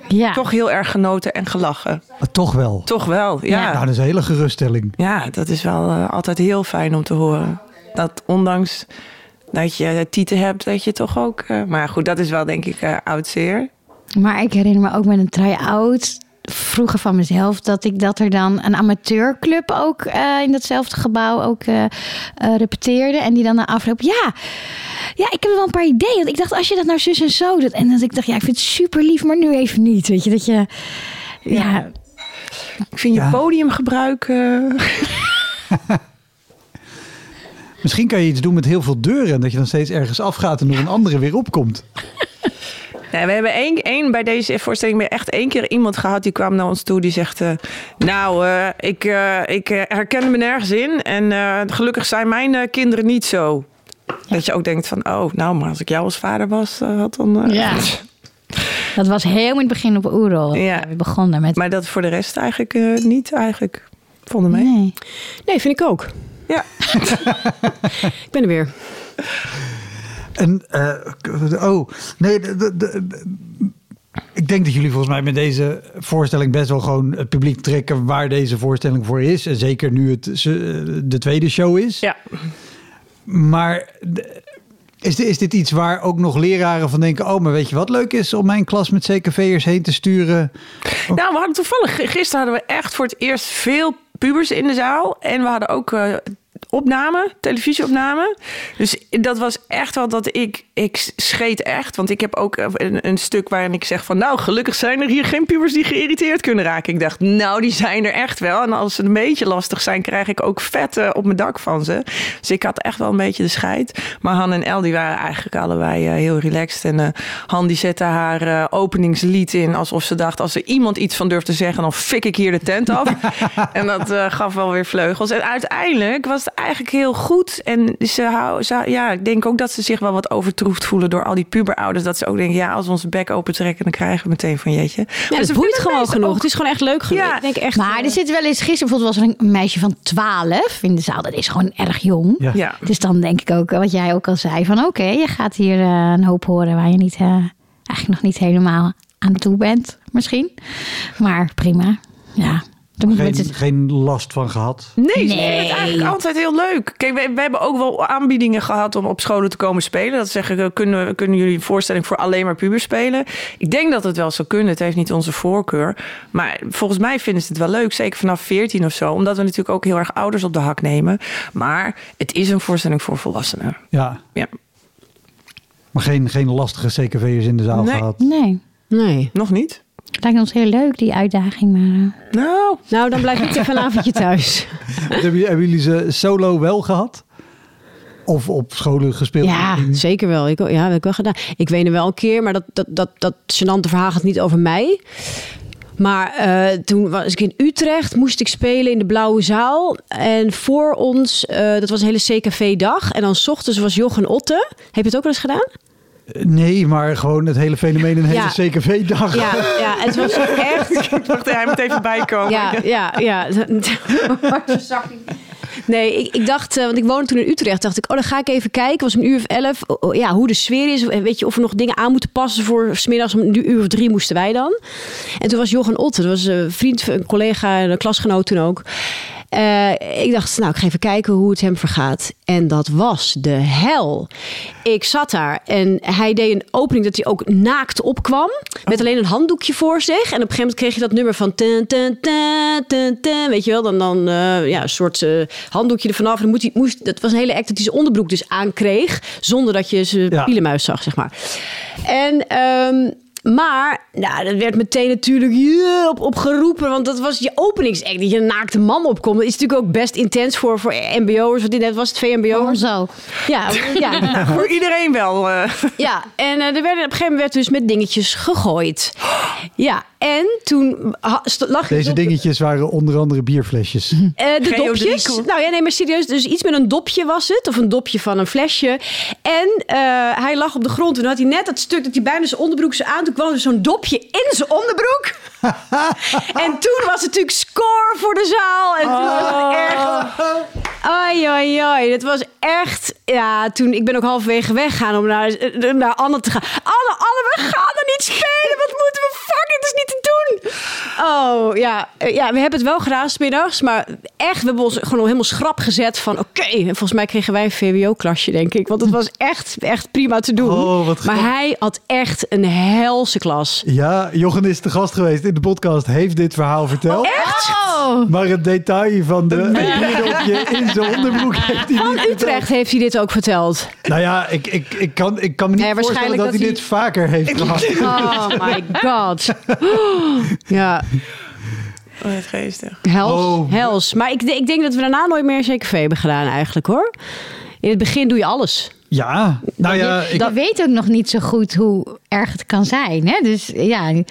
Ja. Toch heel erg genoten en gelachen. Ah, toch wel. Toch wel, ja. Nou, Ja, dat is een hele geruststelling. dat is wel eh, altijd heel fijn om te horen. Dat ondanks dat je tieten hebt, dat je toch ook... eh, maar goed, dat is wel denk ik eh oud zeer. Maar ik herinner me ook met een try-out vroeger van mezelf dat ik dat er dan een amateurclub ook eh, in datzelfde gebouw ook repeteerde en die dan na afloop ja ja ik heb wel een paar ideeën want ik dacht als je dat nou zus en zo doet en dat ik dacht ja ik vind het super lief maar nu even niet weet je dat je ja, Ik vind je Ja. podiumgebruik... eh, Misschien kan je iets doen met heel veel deuren. En dat je dan steeds ergens afgaat en door een andere weer opkomt. Ja, we hebben één, één bij deze voorstelling weer echt één keer iemand gehad die kwam naar ons toe die zegt: eh, Nou, eh, ik, eh, ik herken me nergens in en eh, gelukkig zijn mijn eh, kinderen niet zo. Dat je ook denkt van, oh, nou, maar als ik jou als vader was, eh, had dan... eh, Ja. dat was heel in het begin op Oerol Ja. we begonnen met Maar dat voor de rest eigenlijk eh, niet, eigenlijk. Vonden mij. nee. Nee, vind ik ook. Ja. Ik ben er weer. En, eh, oh, nee, de, de- de- ik denk dat jullie volgens mij met deze voorstelling best wel gewoon het publiek trekken waar deze voorstelling voor is. En zeker nu het de tweede show is. ja. Maar is, dit- is dit iets waar ook nog leraren van denken... oh, maar weet je wat leuk is om mijn klas met CKV'ers heen te sturen? Nou, we hadden toevallig, gisteren hadden we echt voor het eerst veel pubers in de zaal. En we hadden ook eh, opname, televisieopname. Dus dat was echt wel dat ik, ik scheet echt. Want ik heb ook een, een stuk waarin ik zeg van... nou, gelukkig zijn er hier geen pubers die geïrriteerd kunnen raken. Ik dacht, nou, die zijn er echt wel. En als ze een beetje lastig zijn, krijg ik ook vet eh, op mijn dak van ze. Dus ik had echt wel een beetje de scheid. Maar Han en El, die waren eigenlijk allebei eh, heel relaxed. En eh, Han die zette haar eh, openingslied in... alsof ze dacht, als er iemand iets van durft te zeggen... dan fik ik hier de tent af. en dat gaf wel weer vleugels. En uiteindelijk was eigenlijk heel goed. En ze hou, ze, ja, ik denk ook dat ze zich wel wat overtroefd voelen... door al die puberouders. Dat ze ook denken, ja, als we onze bek open trekken... dan krijgen we meteen van jeetje. Ja, Maar het boeit gewoon genoeg. ook- Het is gewoon echt leuk genoeg. Ja. Ik denk echt, Maar eh, er zit wel eens, gisteren bijvoorbeeld was er een meisje van 12 in de zaal. Dat is gewoon erg jong. Ja. Ja. Dus dan denk ik ook, wat jij ook al zei, van oké, je gaat hier eh, een hoop horen waar je niet, eh, eigenlijk nog niet helemaal aan toe bent, misschien. Maar prima. Ja, moet Geen, het. geen last van gehad? Nee, ze Nee. vinden het eigenlijk altijd heel leuk. Kijk, we, we hebben ook wel aanbiedingen gehad om op scholen te komen spelen. Dat zeggen, we, kunnen, kunnen jullie een voorstelling voor alleen maar pubers spelen? Ik denk dat het wel zou kunnen. Het heeft niet onze voorkeur. Maar volgens mij vinden ze het wel leuk. Zeker vanaf 14 of zo. Omdat we natuurlijk ook heel erg ouders op de hak nemen. Maar het is een voorstelling voor volwassenen. Ja, Ja. maar geen, geen lastige CKV'ers in de zaal Nee. gehad? Nee, Nee. Nog niet? Het lijkt ons heel leuk, die uitdaging. Maar eh, Nou, Nou, dan blijf ik even een avondje thuis. hebben, hebben jullie ze solo wel gehad? Of op scholen gespeeld? Ja, zeker wel. Ik, ja, dat heb ik wel gedaan. Ik weet er wel een keer, maar dat, dat, dat, dat gênante verhaal gaat niet over mij. Maar eh, toen was ik in Utrecht, moest ik spelen in de Blauwe Zaal. En voor ons, eh, dat was een hele CKV-dag. En dan 's ochtends was Jochen Otte. Heb je het ook wel eens gedaan? Nee, maar gewoon het hele fenomeen een hele Ja. CKV-dag. Ja, ja het was echt ik dacht, hij moet even bijkomen. Ja, ja, ja. Nee, ik, ik dacht, eh, want ik woonde toen in Utrecht, dacht ik, oh, dan ga ik even kijken. Het was een uur of elf, oh, oh, ja, hoe de sfeer is. En Weet je, of we nog dingen aan moeten passen voor smiddags om een uur of drie moesten wij dan. En toen was Jochen Otte, dat was een vriend, een collega, een klasgenoot toen ook. Eh, ik dacht, nou, ik ga even kijken hoe het hem vergaat. En dat was de hel. Ik zat daar en hij deed een opening dat hij ook naakt opkwam. Met alleen een handdoekje voor zich. En op een gegeven moment kreeg je dat nummer van... Ten, ten, ten, ten, weet je wel, dan, dan eh, ja, een soort eh, handdoekje er vanaf. En dan moet hij, moest, dat was een hele act dat hij zijn onderbroek dus aankreeg. Zonder dat je zijn Ja. pielenmuis zag, zeg maar. En... ehm, maar, nou, dat werd meteen natuurlijk yeah, op, op geroepen. Want dat was je openingsact. Dat je een naakte man opkomt. Dat is natuurlijk ook best intens voor, voor mbo'ers. Want dit was het ons ook. Ja, ja, Voor iedereen wel. eh. ja. En eh, er werden op een gegeven moment werd dus met dingetjes gegooid. Ja, en toen lag ik Deze op- dingetjes waren onder andere bierflesjes. eh, de dopjes. Nou ja, nee, maar serieus. Dus iets met een dopje was het. Of een dopje van een flesje. En eh, hij lag op de grond. Toen had hij net dat stuk dat hij bijna zijn onderbroek zo aan. Toen er zo'n dopje in zijn onderbroek. En toen was het natuurlijk score voor de zaal. En toen was het echt... Oi, oi, oi. Het was echt... Ja, toen... Ik ben ook halverwege weggegaan om naar, naar Anne te gaan. Anne, Anne, we gaan er niet spelen. Wat moeten we... Fuck, dit is niet te doen. Oh, ja. Ja, we hebben het wel gedaan middags. Maar echt, we hebben ons gewoon helemaal schrap gezet van... Oké, en volgens mij kregen wij een VWO-klasje, denk ik. Want het was echt, echt prima te doen. Oh, wat maar hij had echt een helse klas. Ja, Jochen is te gast geweest in de podcast, heeft dit verhaal verteld. Echt? Oh, Maar het detail van de bierdopje in zijn onderbroek heeft hij Van niet verteld. Utrecht heeft hij dit ook verteld. Nou ja, ik, ik, ik, kan, ik kan me niet Nee, voorstellen dat, dat hij hij- dit vaker heeft gehad. Oh my god. Ja, Oh, het geestig. hels. Oh. hels. Maar ik, ik denk dat we daarna nooit meer CKV hebben gedaan eigenlijk hoor. In het begin doe je alles. Ja, nou ja, ik, je weet ook nog niet zo goed hoe erg het kan zijn. Hè? Dus ja, je,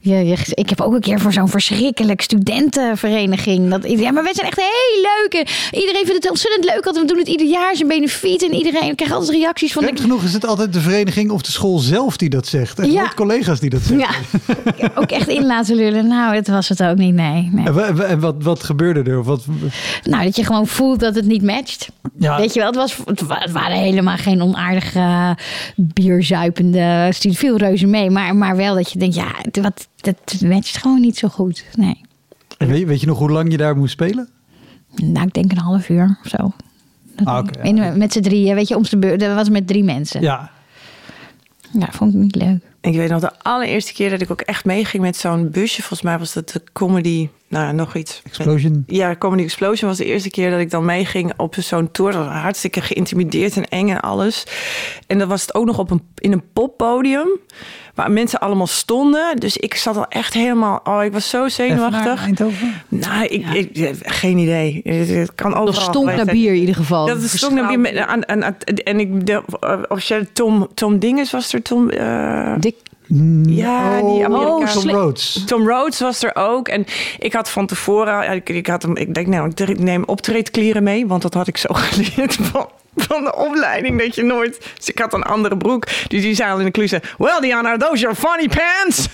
je- ik heb ook een keer voor zo'n verschrikkelijk studentenvereniging. Dat, ja, maar wij zijn echt heel leuk. En iedereen vindt het ontzettend leuk. Want we doen het ieder jaar, zijn benefiet. En iedereen krijgt altijd reacties van... gek genoeg is het altijd de vereniging of de school zelf die dat zegt. En Ja. collega's die dat zeggen. Ja. ook echt in laten lullen. Nou, dat was het ook niet, nee. nee. En, wa- wa- en wat, wat gebeurde er? Wat, Nou, dat je gewoon voelt dat het niet matcht. ja, Weet je wel, het, was, het wa- het waren helemaal geen onaardige, eh, bierzuipende studenten. Veel reuze mee, maar, maar wel dat je denkt, ja, wat, dat matcht gewoon niet zo goed. Nee. weet, weet je nog hoe lang je daar moest spelen? Nou, ik denk een half uur of zo. Ah, ja. Met z'n drieën, weet je, om de beurt. Dat was met drie mensen. Ja, Ja, vond ik niet leuk. Ik weet nog de allereerste keer dat ik ook echt meeging met zo'n busje. Volgens mij was dat de comedy, nou ja, nog iets. Explosion. Ja, Comedy Explosion was de eerste keer dat ik dan meeging op zo'n tour. Dat was hartstikke geïntimideerd en eng en alles. En dat was het ook nog op een, in een poppodium. Waar mensen allemaal stonden. Dus ik zat al echt helemaal... Oh, ik was zo Even naar zenuwachtig. Eindhoven. Nou, ik, ik, eh, geen idee. Het, het kan overal Nog stonk naar bier in ieder geval. Dat is stonk naar bier. aan- aan- En ik... De, officiële Tom, Tom Dinges was er. Tom... eh, Ja, die Oh, Amerikaanse- Tom Rhodes. Tom Rhodes was er ook. En ik had van tevoren, ik, ik had hem, ik denk, nou, ik neem optreedkleren mee, want dat had ik zo geleerd van, van de opleiding dat je nooit. Dus ik had een andere broek. Dus die zei al in de kluse: Well, Diana, are those your funny pants?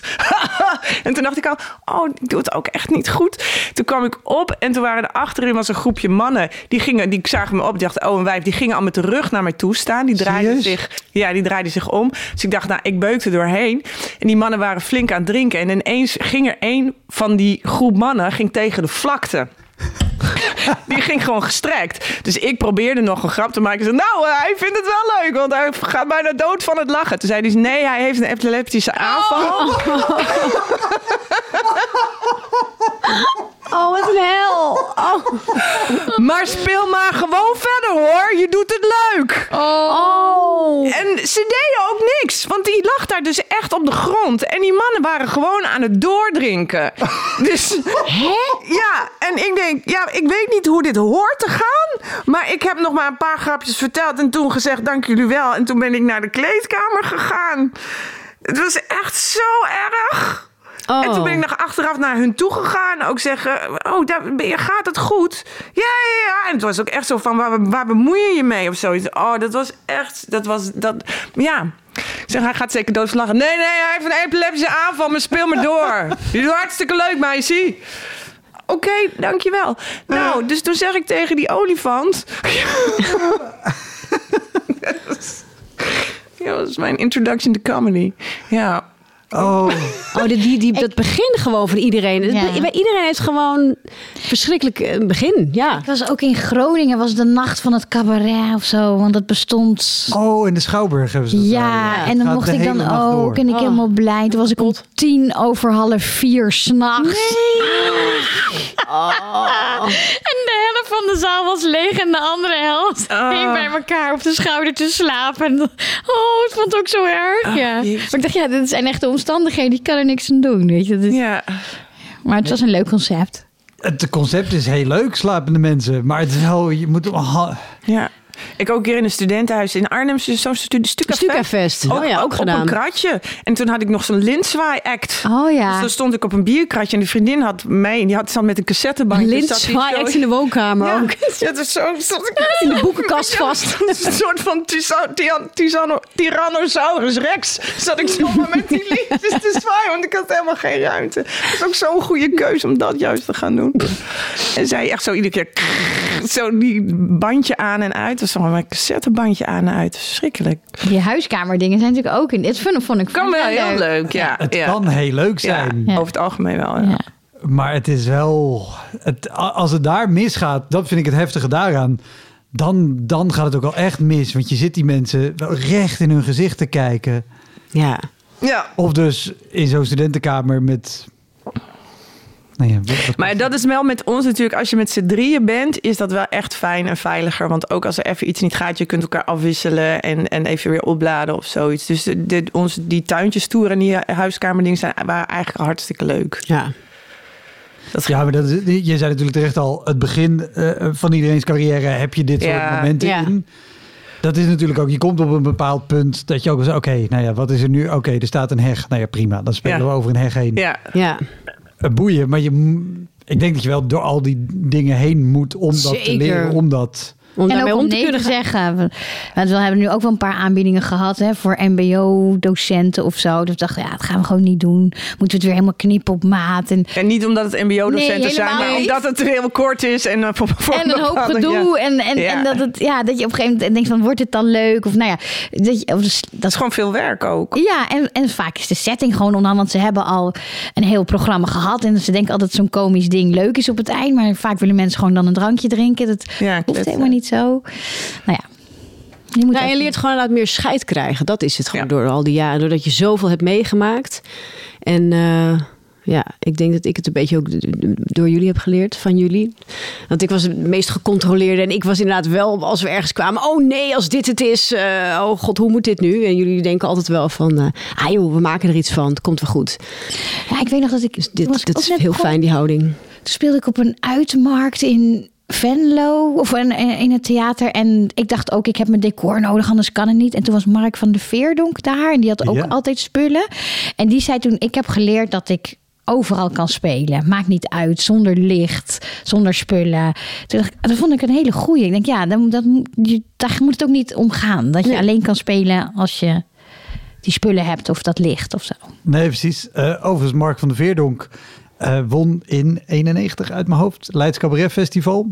en toen dacht ik al: Oh, ik doe het ook echt niet goed. Toen kwam ik op en toen waren er achterin was een groepje mannen. Die gingen, die zagen me op. Die dachten: Oh, een wijf. Die gingen al met de rug naar mij toe staan. Die draaiden zich ja, die draaide zich om. Dus ik dacht, nou, ik beukte doorheen. En die mannen waren flink aan het drinken. En ineens ging er een van die groep mannen ging tegen de vlakte. Die ging gewoon gestrekt. Dus ik probeerde nog een grap te maken. Ik zei, nou, eh, hij vindt het wel leuk, want hij gaat bijna dood van het lachen. Toen zei hij, nee, hij heeft een epileptische aanval. Oh, wat een hel. Oh. Maar speel maar gewoon verder, hoor. Je doet het leuk. oh. En ze deden ook niks, want die lag daar dus echt op de grond. En die mannen waren gewoon aan het doordrinken. Dus, ja, en ik denk, ja, ik weet niet hoe dit hoort te gaan. Maar ik heb nog maar een paar grapjes verteld en toen gezegd, dank jullie wel. En toen ben ik naar de kleedkamer gegaan. Het was echt zo erg. Oh. En toen ben ik nog achteraf naar hun toe gegaan. Ook zeggen, oh, daar, gaat het goed? Ja, ja, ja. En het was ook echt zo van, waar, waar bemoei je je mee of zoiets? Oh, dat was echt, dat was, dat, ja. Ik zeg, hij gaat zeker doodslagen. Nee, nee, hij heeft een epileptische aanval, maar speel maar door. Je doet hartstikke leuk, meisje. Oké, dankjewel. Nou, dus toen zeg ik tegen die olifant... Ja, dat is mijn introduction to comedy. Ja. Oh, Oh, die, die, die, dat begin gewoon van iedereen. Het Ja. bij Iedereen heeft gewoon verschrikkelijk eh, begin. Ja. Ik was ook in Groningen, was de nacht van het cabaret of zo, want dat bestond. oh, in de Schouwburg hebben ze dat Ja, daar, en dan mocht ik dan ook. door. En ik Oh. helemaal blij. Toen was ik om tien over half vier s'nachts. En de helft van de zaal was leeg en de andere helft Oh. hing bij elkaar op de schouder te slapen. En, oh, ik vond het ook zo erg. ja. jezus. Maar ik dacht, ja, dit zijn echte omstandigheden. Ik kan er niks aan doen. Weet je. Dat is- Ja. Maar het was een leuk concept. Het concept is heel leuk, slapende mensen. Maar het is wel, je moet... ha- Ja. Ik ook een keer in een studentenhuis in Arnhem. Zo'n stu Stukafest. Stukafest. Oh ja, ook op gedaan. een kratje. En toen had ik nog zo'n lintzwaai-act. Oh ja. Dus dan stond ik op een bierkratje en de vriendin had mij... en die had zat met een cassettebandje. Lint zat die zwaai zo- echt in de woonkamer Ja, ook. ja, dus zo stond ik In de boekenkast vast. een soort van Tyrannosaurus Rex. Zat ik zomaar met die liedjes te zwaaien, want ik had helemaal geen ruimte. Het is ook zo'n goede keuze om dat juist te gaan doen. En zij echt zo iedere keer zo die bandje aan en uit. Dus zo'n cassettebandje aan en uit. Verschrikkelijk. Die huiskamerdingen zijn natuurlijk ook in. Dit vond, vond ik Kan wel heel leuk, ja. Het ja. kan heel leuk Ja, zijn. Ja. over het algemeen wel. Ja. Ja. Maar het is wel... Het, als het daar misgaat, dat vind ik het heftige daaraan. Dan, dan gaat het ook wel echt mis. Want je zit die mensen wel recht in hun gezicht te kijken. Ja. ja. Of dus in zo'n studentenkamer met... Nou ja, Maar dat is wel met ons natuurlijk, als je met z'n drieën bent, is dat wel echt fijn en veiliger. Want ook als er even iets niet gaat, je kunt elkaar afwisselen en, en even weer opladen of zoiets. Dus de, de- onze, die tuintjestoer en die huiskamerdingen zijn, waren eigenlijk hartstikke leuk. Ja. Ja, maar dat is, je zei natuurlijk terecht al, het begin eh, van iedereen's carrière heb je dit soort momenten ja. in. Dat is natuurlijk ook, je komt op een bepaald punt dat je ook wel zegt, oké, nou ja, wat is er nu? Oké, er staat een heg. Nou ja, prima, dan spelen Ja. we over een heg heen. Ja, Ja. Eh, boeien, maar je, ik denk dat je wel door al die dingen heen moet om dat te leren, om dat... Om En daarmee ook om om te nee te kunnen zeggen. We- Want we hebben nu ook wel een paar aanbiedingen gehad hè, voor mbo-docenten of zo. Dus we dachten, ja, dat gaan we gewoon niet doen. Moeten we het weer helemaal knippen op maat. En, en niet omdat het mbo-docenten Nee, zijn, maar omdat het heel kort is. En, eh, voor, voor en een hoop gedoe. ja. En, en, Ja. en dat, het, ja, dat je op een gegeven moment denkt van, wordt het dan leuk? Of nou ja, dat, je, of dus- dat Dat is gewoon veel werk ook. Ja, en, en vaak is de setting gewoon onhandig. Want ze hebben al een heel programma gehad. En ze denken altijd zo'n komisch ding leuk is op het eind. Maar vaak willen mensen gewoon dan een drankje drinken. Dat Ja, hoeft helemaal niet zo. Nou ja. Je, moet Nou, je leert gewoon inderdaad meer scheid krijgen. Dat is het gewoon Ja. door al die jaren. Doordat je zoveel hebt meegemaakt. En eh, ja, ik denk dat ik het een beetje ook door jullie heb geleerd. Van jullie. Want ik was het meest gecontroleerde. En ik was inderdaad wel, als we ergens kwamen. Oh nee, als dit het is. eh, oh god, hoe moet dit nu? En jullie denken altijd wel van... eh, ah joh, we maken er iets van. Het komt wel goed. Ja, ik weet nog dat ik. Dus dit, ook is heel fijn, die houding. Toen speelde ik op een uitmarkt in Venlo of in, in het theater. En ik dacht ook, ik heb mijn decor nodig, anders kan het niet. En toen was Mark van de Veerdonk daar. En die had ook Ja. altijd spullen. En die zei toen, ik heb geleerd dat ik overal kan spelen. Maakt niet uit, zonder licht, zonder spullen. Toen dacht ik, dat vond ik een hele goeie. Ik denk, ja, dan, dat, moet- je, daar moet het ook niet om gaan. Dat je Nee. alleen kan spelen als je die spullen hebt of dat licht of zo. Nee, precies. Eh, overigens, Mark van der Veerdonk eh, won in 91 uit mijn hoofd Leids Cabaret Festival.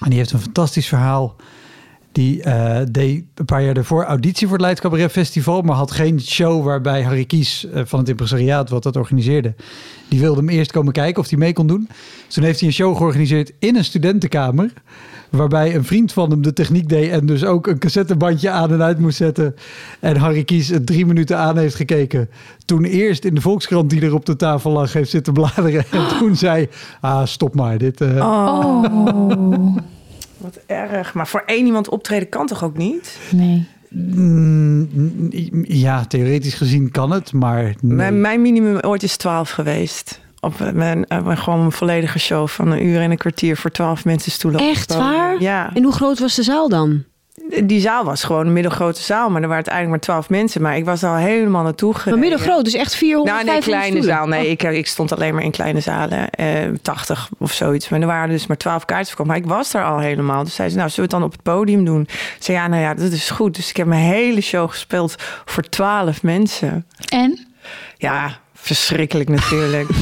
En die heeft een fantastisch verhaal. Die eh, deed een paar jaar daarvoor auditie voor het Leids Cabaret Festival, maar had geen show waarbij Harry Kies eh, van het impresariaat, wat dat organiseerde, die wilde hem eerst komen kijken of hij mee kon doen. Dus toen heeft hij een show georganiseerd in een studentenkamer, waarbij een vriend van hem de techniek deed en dus ook een cassettebandje aan en uit moest zetten. En Harry Kies het drie minuten aan heeft gekeken. Toen eerst in de Volkskrant die er op de tafel lag heeft zitten bladeren. En toen zei, ah stop maar, dit... eh, Oh, Wat erg. Maar voor één iemand optreden kan toch ook niet? nee. Mm, ja, theoretisch gezien kan het, maar nee. Mijn, mijn minimum ooit is 12 geweest. Op eh, mijn, eh, mijn- gewoon een volledige show van een uur en een kwartier voor 12 mensen stoelen. Echt waar? Ja. En hoe groot was de zaal dan? Die zaal was gewoon een middelgrote zaal, maar er waren uiteindelijk maar 12 mensen. Maar ik was al helemaal naartoe Maar gereden. middelgroot, dus echt 400, Nou, nee, 500 kleine zaal. Nee, Oh. ik, ik stond alleen maar in kleine zalen. eh 80 of zoiets. Maar er waren dus maar 12 kaartjes verkocht. Maar ik was er al helemaal. Dus zei ze, nou, zullen we het dan op het podium doen? Ik zei, ja, nou ja, dat is goed. Dus ik heb mijn hele show gespeeld voor 12 mensen. En? Ja, verschrikkelijk natuurlijk.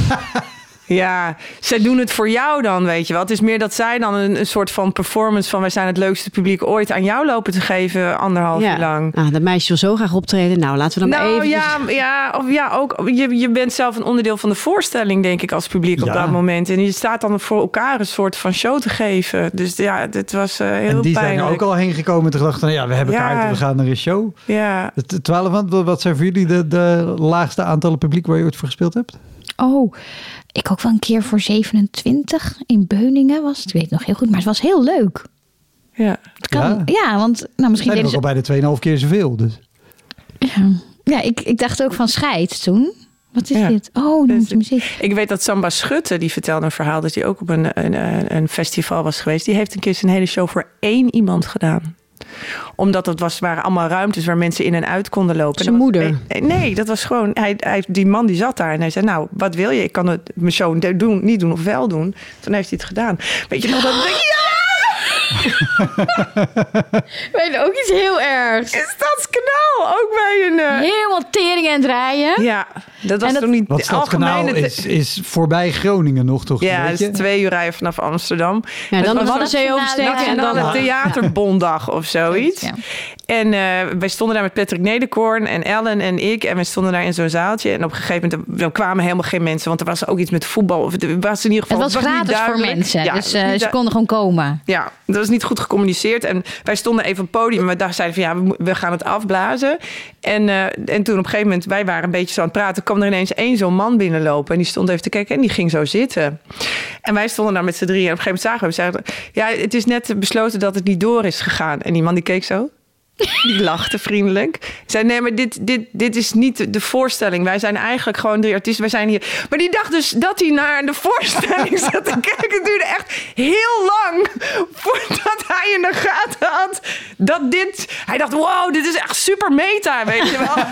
Ja, zij doen het voor jou dan, weet je wel. Het is meer dat zij dan een, een soort van performance van... wij zijn het leukste publiek ooit aan jou lopen te geven... anderhalf ja. uur lang. Ah, dat meisje wil zo graag optreden. Nou, laten we dan maar Nou even... ja, ja, of ja, ook. Je, je bent zelf een onderdeel van de voorstelling, denk ik, als publiek op dat moment. En je staat dan voor elkaar een soort van show te geven. Dus ja, dit was eh, heel en die zijn er pijnlijk. ook al heen gekomen en gedacht van ja, we hebben Ja. kaarten, we gaan naar een show. Ja, 12, wat, wat zijn voor jullie de, de laagste aantallen publiek waar je ooit voor gespeeld hebt? Oh, ik ook wel een keer voor 27 in Beuningen was het. Ik weet het nog heel goed, maar het was heel leuk. ja. Het kan, Ja. ja. want nou, misschien deden ook al ze... bijna 2,5 keer zoveel. Dus. Ja, ja ik, ik dacht ook van scheid toen. Wat is Ja. dit? Oh, noemt de muziek. Ik weet dat Samba Schutte, die vertelde een verhaal... dat hij ook op een, een, een- een festival was geweest. Die heeft een keer zijn hele show voor één iemand gedaan omdat het was, waren allemaal ruimtes waar mensen in en uit konden lopen. En Zijn dat was- moeder? eh, Nee, dat was gewoon... Hij, hij, die man die zat daar en hij zei... Nou, wat wil je? Ik kan het mijn show doen, niet doen of wel doen. Toen heeft hij het gedaan. Weet je nog dat... Ja! Weet ook iets heel ergs. Is dat kanaal? Ook bij een... eh, Helemaal tering en draaien. Ja, dat was En dat- toen niet Stadskanaal algemene... is, is voorbij Groningen nog toch? ja, het is twee uur rijden vanaf Amsterdam. Ja, dan de Waddenzee oversteken en dan... Nationale Theaterbonddag of zoiets. Ja. En eh, wij stonden daar met Patrick Nederkoorn en Ellen en ik. En we stonden daar in zo'n zaaltje. En op een gegeven moment er kwamen helemaal geen mensen. Want er was ook iets met voetbal. Of het was in ieder geval Het was niet gratis voor mensen, Ja, dus het was eh, ze konden gewoon komen. ja, dat was niet goed gecommuniceerd. En wij stonden even op het podium. En we dachten, zeiden van ja, we, we gaan het afblazen. En, eh, en toen op een gegeven moment, wij waren een beetje zo aan het praten. kwam er ineens één zo'n man binnenlopen. En die stond even te kijken en die ging zo zitten. En wij stonden daar met z'n drieën. En op een gegeven moment zagen we hem. Zeiden, ja, het is net besloten dat het niet door is gegaan. En die man die keek zo. Die lachte vriendelijk. Zei: Nee, maar dit, dit, dit is niet de voorstelling. Wij zijn eigenlijk gewoon drie artiesten. Wij zijn hier. Maar die dacht dus dat hij naar de voorstelling zat te kijken. Het duurde echt heel lang voordat hij in de gaten had dat dit. Hij dacht: Wow, dit is echt super meta, weet je wel.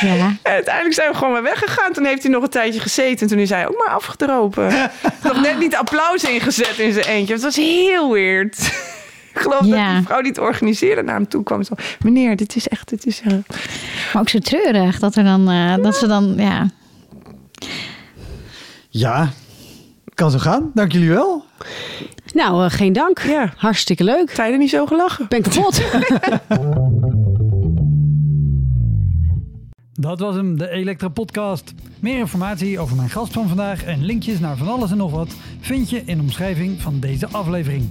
Ja. En uiteindelijk zijn we gewoon maar weggegaan. Toen heeft hij nog een tijdje gezeten. En toen is hij ook maar afgedropen. nog net niet applaus ingezet in zijn eentje. Het was heel weird. Ik geloof dat die vrouw die het organiseerde naar hem toe kwam. Zo, Meneer, dit is echt... Dit is, eh, Maar ook zo treurig dat, er dan, eh, dat ze dan, ja. Ja, kan zo gaan. Dank jullie wel. Nou, eh, geen dank. Ja. Hartstikke leuk. Tijden niet zo gelachen. Ben kapot. Dat was hem, de Elektra Podcast. Meer informatie over mijn gast van vandaag en linkjes naar van alles en nog wat vind je in de omschrijving van deze aflevering.